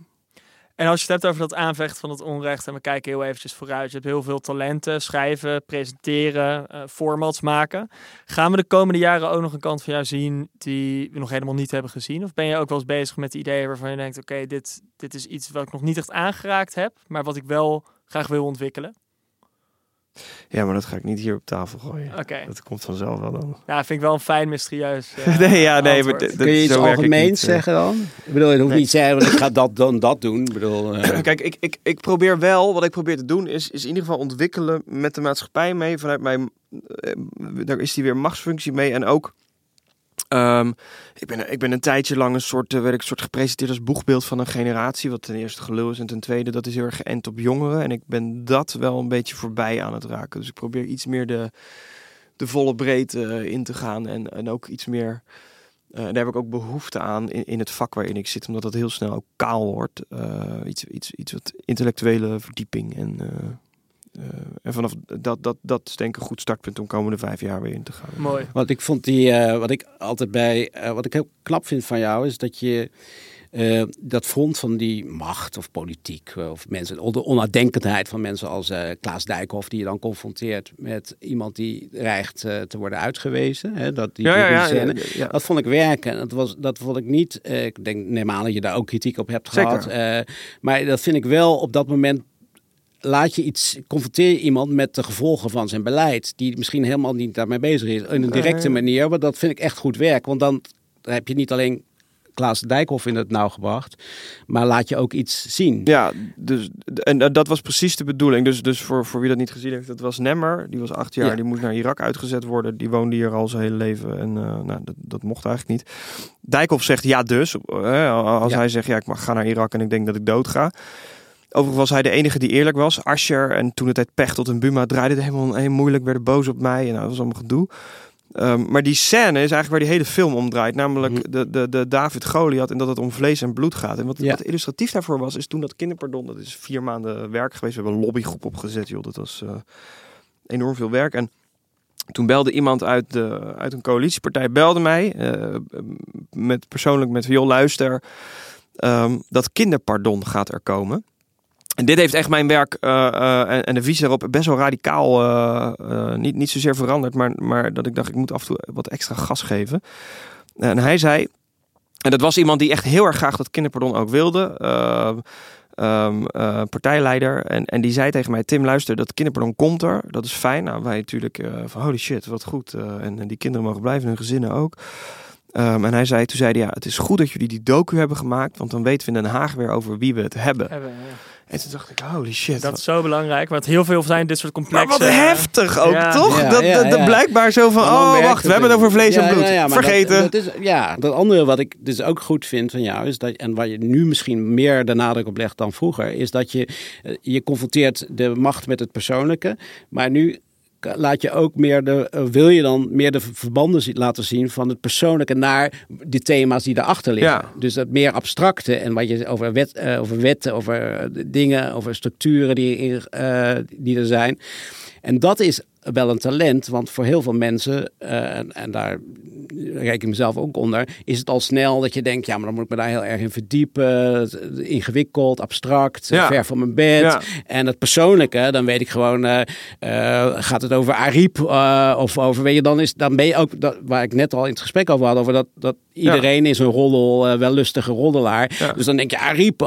En als je het hebt over dat aanvechten van het onrecht, en we kijken heel eventjes vooruit. Je hebt heel veel talenten, schrijven, presenteren, eh, formats maken. Gaan we de komende jaren ook nog een kant van jou zien die we nog helemaal niet hebben gezien? Of ben je ook wel eens bezig met ideeën waarvan je denkt, oké, dit, dit is iets wat ik nog niet echt aangeraakt heb, maar wat ik wel graag wil ontwikkelen? Ja, maar dat ga ik niet hier op tafel gooien. Oké, Dat komt vanzelf wel dan. nou vind ik wel een fijn mysterieus eh, nee, ja, nee. Maar Kun je iets algemeens eh. zeggen dan? Ik bedoel, je hoeft Nee. niet te zeggen, want ik ga dat dan dat doen. Ik bedoel, eh, Kijk, ik, ik, ik probeer wel, wat ik probeer te doen, is, is in ieder geval ontwikkelen met de maatschappij mee. Vanuit mijn, daar is die weer machtsfunctie mee. En ook, ehm, ik, ben, ik ben een tijdje lang een soort, eh, werd ik soort gepresenteerd als boegbeeld van een generatie. Wat ten eerste gelul is en ten tweede, dat is heel erg geënt op jongeren. En ik ben dat wel een beetje voorbij aan het raken. Dus ik probeer iets meer de, de volle breedte eh, in te gaan. En, en ook iets meer... eh, daar heb ik ook behoefte aan in, in het vak waarin ik zit, omdat dat heel snel ook kaal wordt. Iets, iets, iets wat intellectuele verdieping. En, eh, en vanaf dat, dat, dat is denk ik een goed startpunt om komende vijf jaar weer in te gaan. Mooi. Wat ik vond die, eh, wat ik altijd bij, eh, wat ik heel knap vind van jou, is dat je eh, dat front van die macht of politiek of mensen, de onnadenkendheid van mensen als eh, Klaas Dijkhoff, die je dan confronteert met iemand die dreigt eh, te worden uitgewezen. Hè, dat die, Ja, ja, ja. Dat vond ik werken. Dat, was, dat vond ik niet. ik denk, neem aan dat je daar ook kritiek op hebt Zeker. gehad. eh, maar dat vind ik wel op dat moment laat je iets, confronteer je iemand met de gevolgen van zijn beleid, die misschien helemaal niet daarmee bezig is, in een directe manier. Maar dat vind ik echt goed werk, want dan heb je niet alleen Klaas Dijkhoff in het nauw gebracht. Maar laat je ook iets zien. Ja, dus, en dat was precies de bedoeling. Dus, dus voor, voor wie dat niet gezien heeft, dat was Nemmer. Die was acht jaar, Ja. die moest naar Irak uitgezet worden. Die woonde hier al zijn hele leven en eh, nou, dat, dat mocht eigenlijk niet. Dijkhoff zegt ja dus. eh, als Ja. hij zegt ja, ik mag gaan naar Irak en ik denk dat ik dood ga. Overigens was hij de enige die eerlijk was. Asher en toen het tijd Pechtold en Buma draaiden het helemaal heel moeilijk, werden boos op mij en nou, dat was allemaal gedoe. Ehm, maar die scène is eigenlijk waar die hele film om draait. Namelijk Mhm. de, de, de David Goliath en dat het om vlees en bloed gaat. En wat, Ja. wat illustratief daarvoor was, is toen dat kinderpardon, dat is vier maanden werk geweest. We hebben een lobbygroep opgezet, joh. Dat was eh, enorm veel werk. En toen belde iemand uit, de, uit een coalitiepartij, belde mij. eh, met, persoonlijk met, joh, luister. ehm, dat kinderpardon gaat er komen. En dit heeft echt mijn werk eh, eh, en, de visie erop best wel radicaal, eh, niet, niet zozeer veranderd, maar, maar dat ik dacht, ik moet af en toe wat extra gas geven. En hij zei, en dat was iemand die echt heel erg graag dat kinderpardon ook wilde, eh, ehm, eh, partijleider. En, en die zei tegen mij, Tim luister, dat kinderpardon komt er, dat is fijn. Nou, wij natuurlijk van holy shit, wat goed. en, en die kinderen mogen blijven, hun gezinnen ook. Ehm, en hij zei, toen zei hij, ja, het is goed dat jullie die docu hebben gemaakt, want dan weten we in Den Haag weer over wie we het hebben. Hebben, ja. En toen dacht ik, holy shit. Dat is zo belangrijk, want heel veel zijn dit soort maar complexe... wat heftig ook, Ja. toch? Ja, dat, blijkbaar zo van, Maar oh wacht, we hebben het over vlees Ja, en bloed. ja, ja, maar Vergeten. Dat, dat is, ja, dat andere wat ik dus ook goed vind van jou is dat, en waar je nu misschien meer de nadruk op legt dan vroeger, is dat je, eh, je confronteert de macht met het persoonlijke, maar nu laat je ook meer de, eh, wil je dan meer de verbanden laten zien van het persoonlijke naar die thema's die daarachter liggen. Ja. Dus dat meer abstracte en wat je over, wet, eh, over wetten, over eh, dingen, over structuren die, die er zijn. En dat is wel een talent, want voor heel veel mensen, eh, en, en daar reken ik mezelf ook onder, is het al snel dat je denkt, ja, maar dan moet ik me daar heel erg in verdiepen. Ingewikkeld, abstract, Ja. ver van mijn bed. Ja. En het persoonlijke, dan weet ik gewoon, eh, eh, gaat het over Ariep of over, weet je, dan, is, dan ben je ook, dat, waar ik net al in het gesprek over had, over dat, dat iedereen is een roddel, eh, wellustige roddelaar. Dus dan denk je Ariep,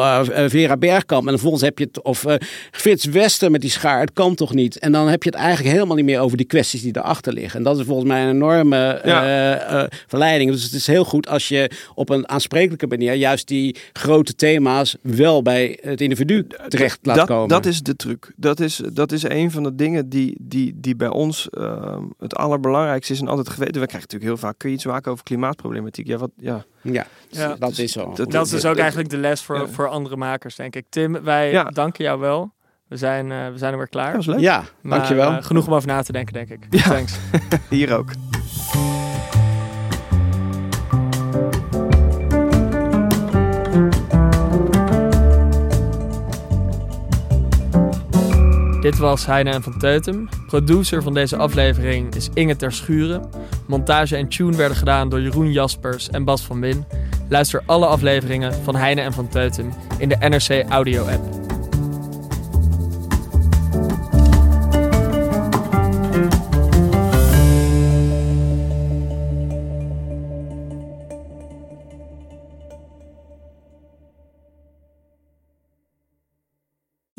Vera Bergkamp, en vervolgens heb je het, of Frits Wester met die schaar, het kan toch niet? En dan heb je het eigenlijk helemaal niet meer over die kwesties die erachter liggen. En dat is volgens mij een enorme Ja. eh, eh, verleiding. Dus het is heel goed als je op een aansprekelijke manier juist die grote thema's wel bij het individu terecht laat dat, komen. dat is de truc. Dat is, dat is een van de dingen die, die, die bij ons ehm, het allerbelangrijkste is en altijd geweten. We krijgen natuurlijk heel vaak, kun je iets maken over klimaatproblematiek? Ja, wat, ja. ja, Ja. dat is zo. dat- Dat is dus ook eigenlijk de les voor, Ja. voor andere makers, denk ik. Tim, wij Ja. danken jou wel. We zijn, eh, we zijn er weer klaar. dat was leuk. Ja, Maar, dankjewel. eh, genoeg om over na te denken, denk ik. Ja. Thanks. Hier ook. Dit was Heine en van Teutem. Producer van deze aflevering is Inge Ter Schuren. Montage en tune werden gedaan door Jeroen Jaspers en Bas van Win. Luister alle afleveringen van Heine en van Teutem in de NRC Audio app.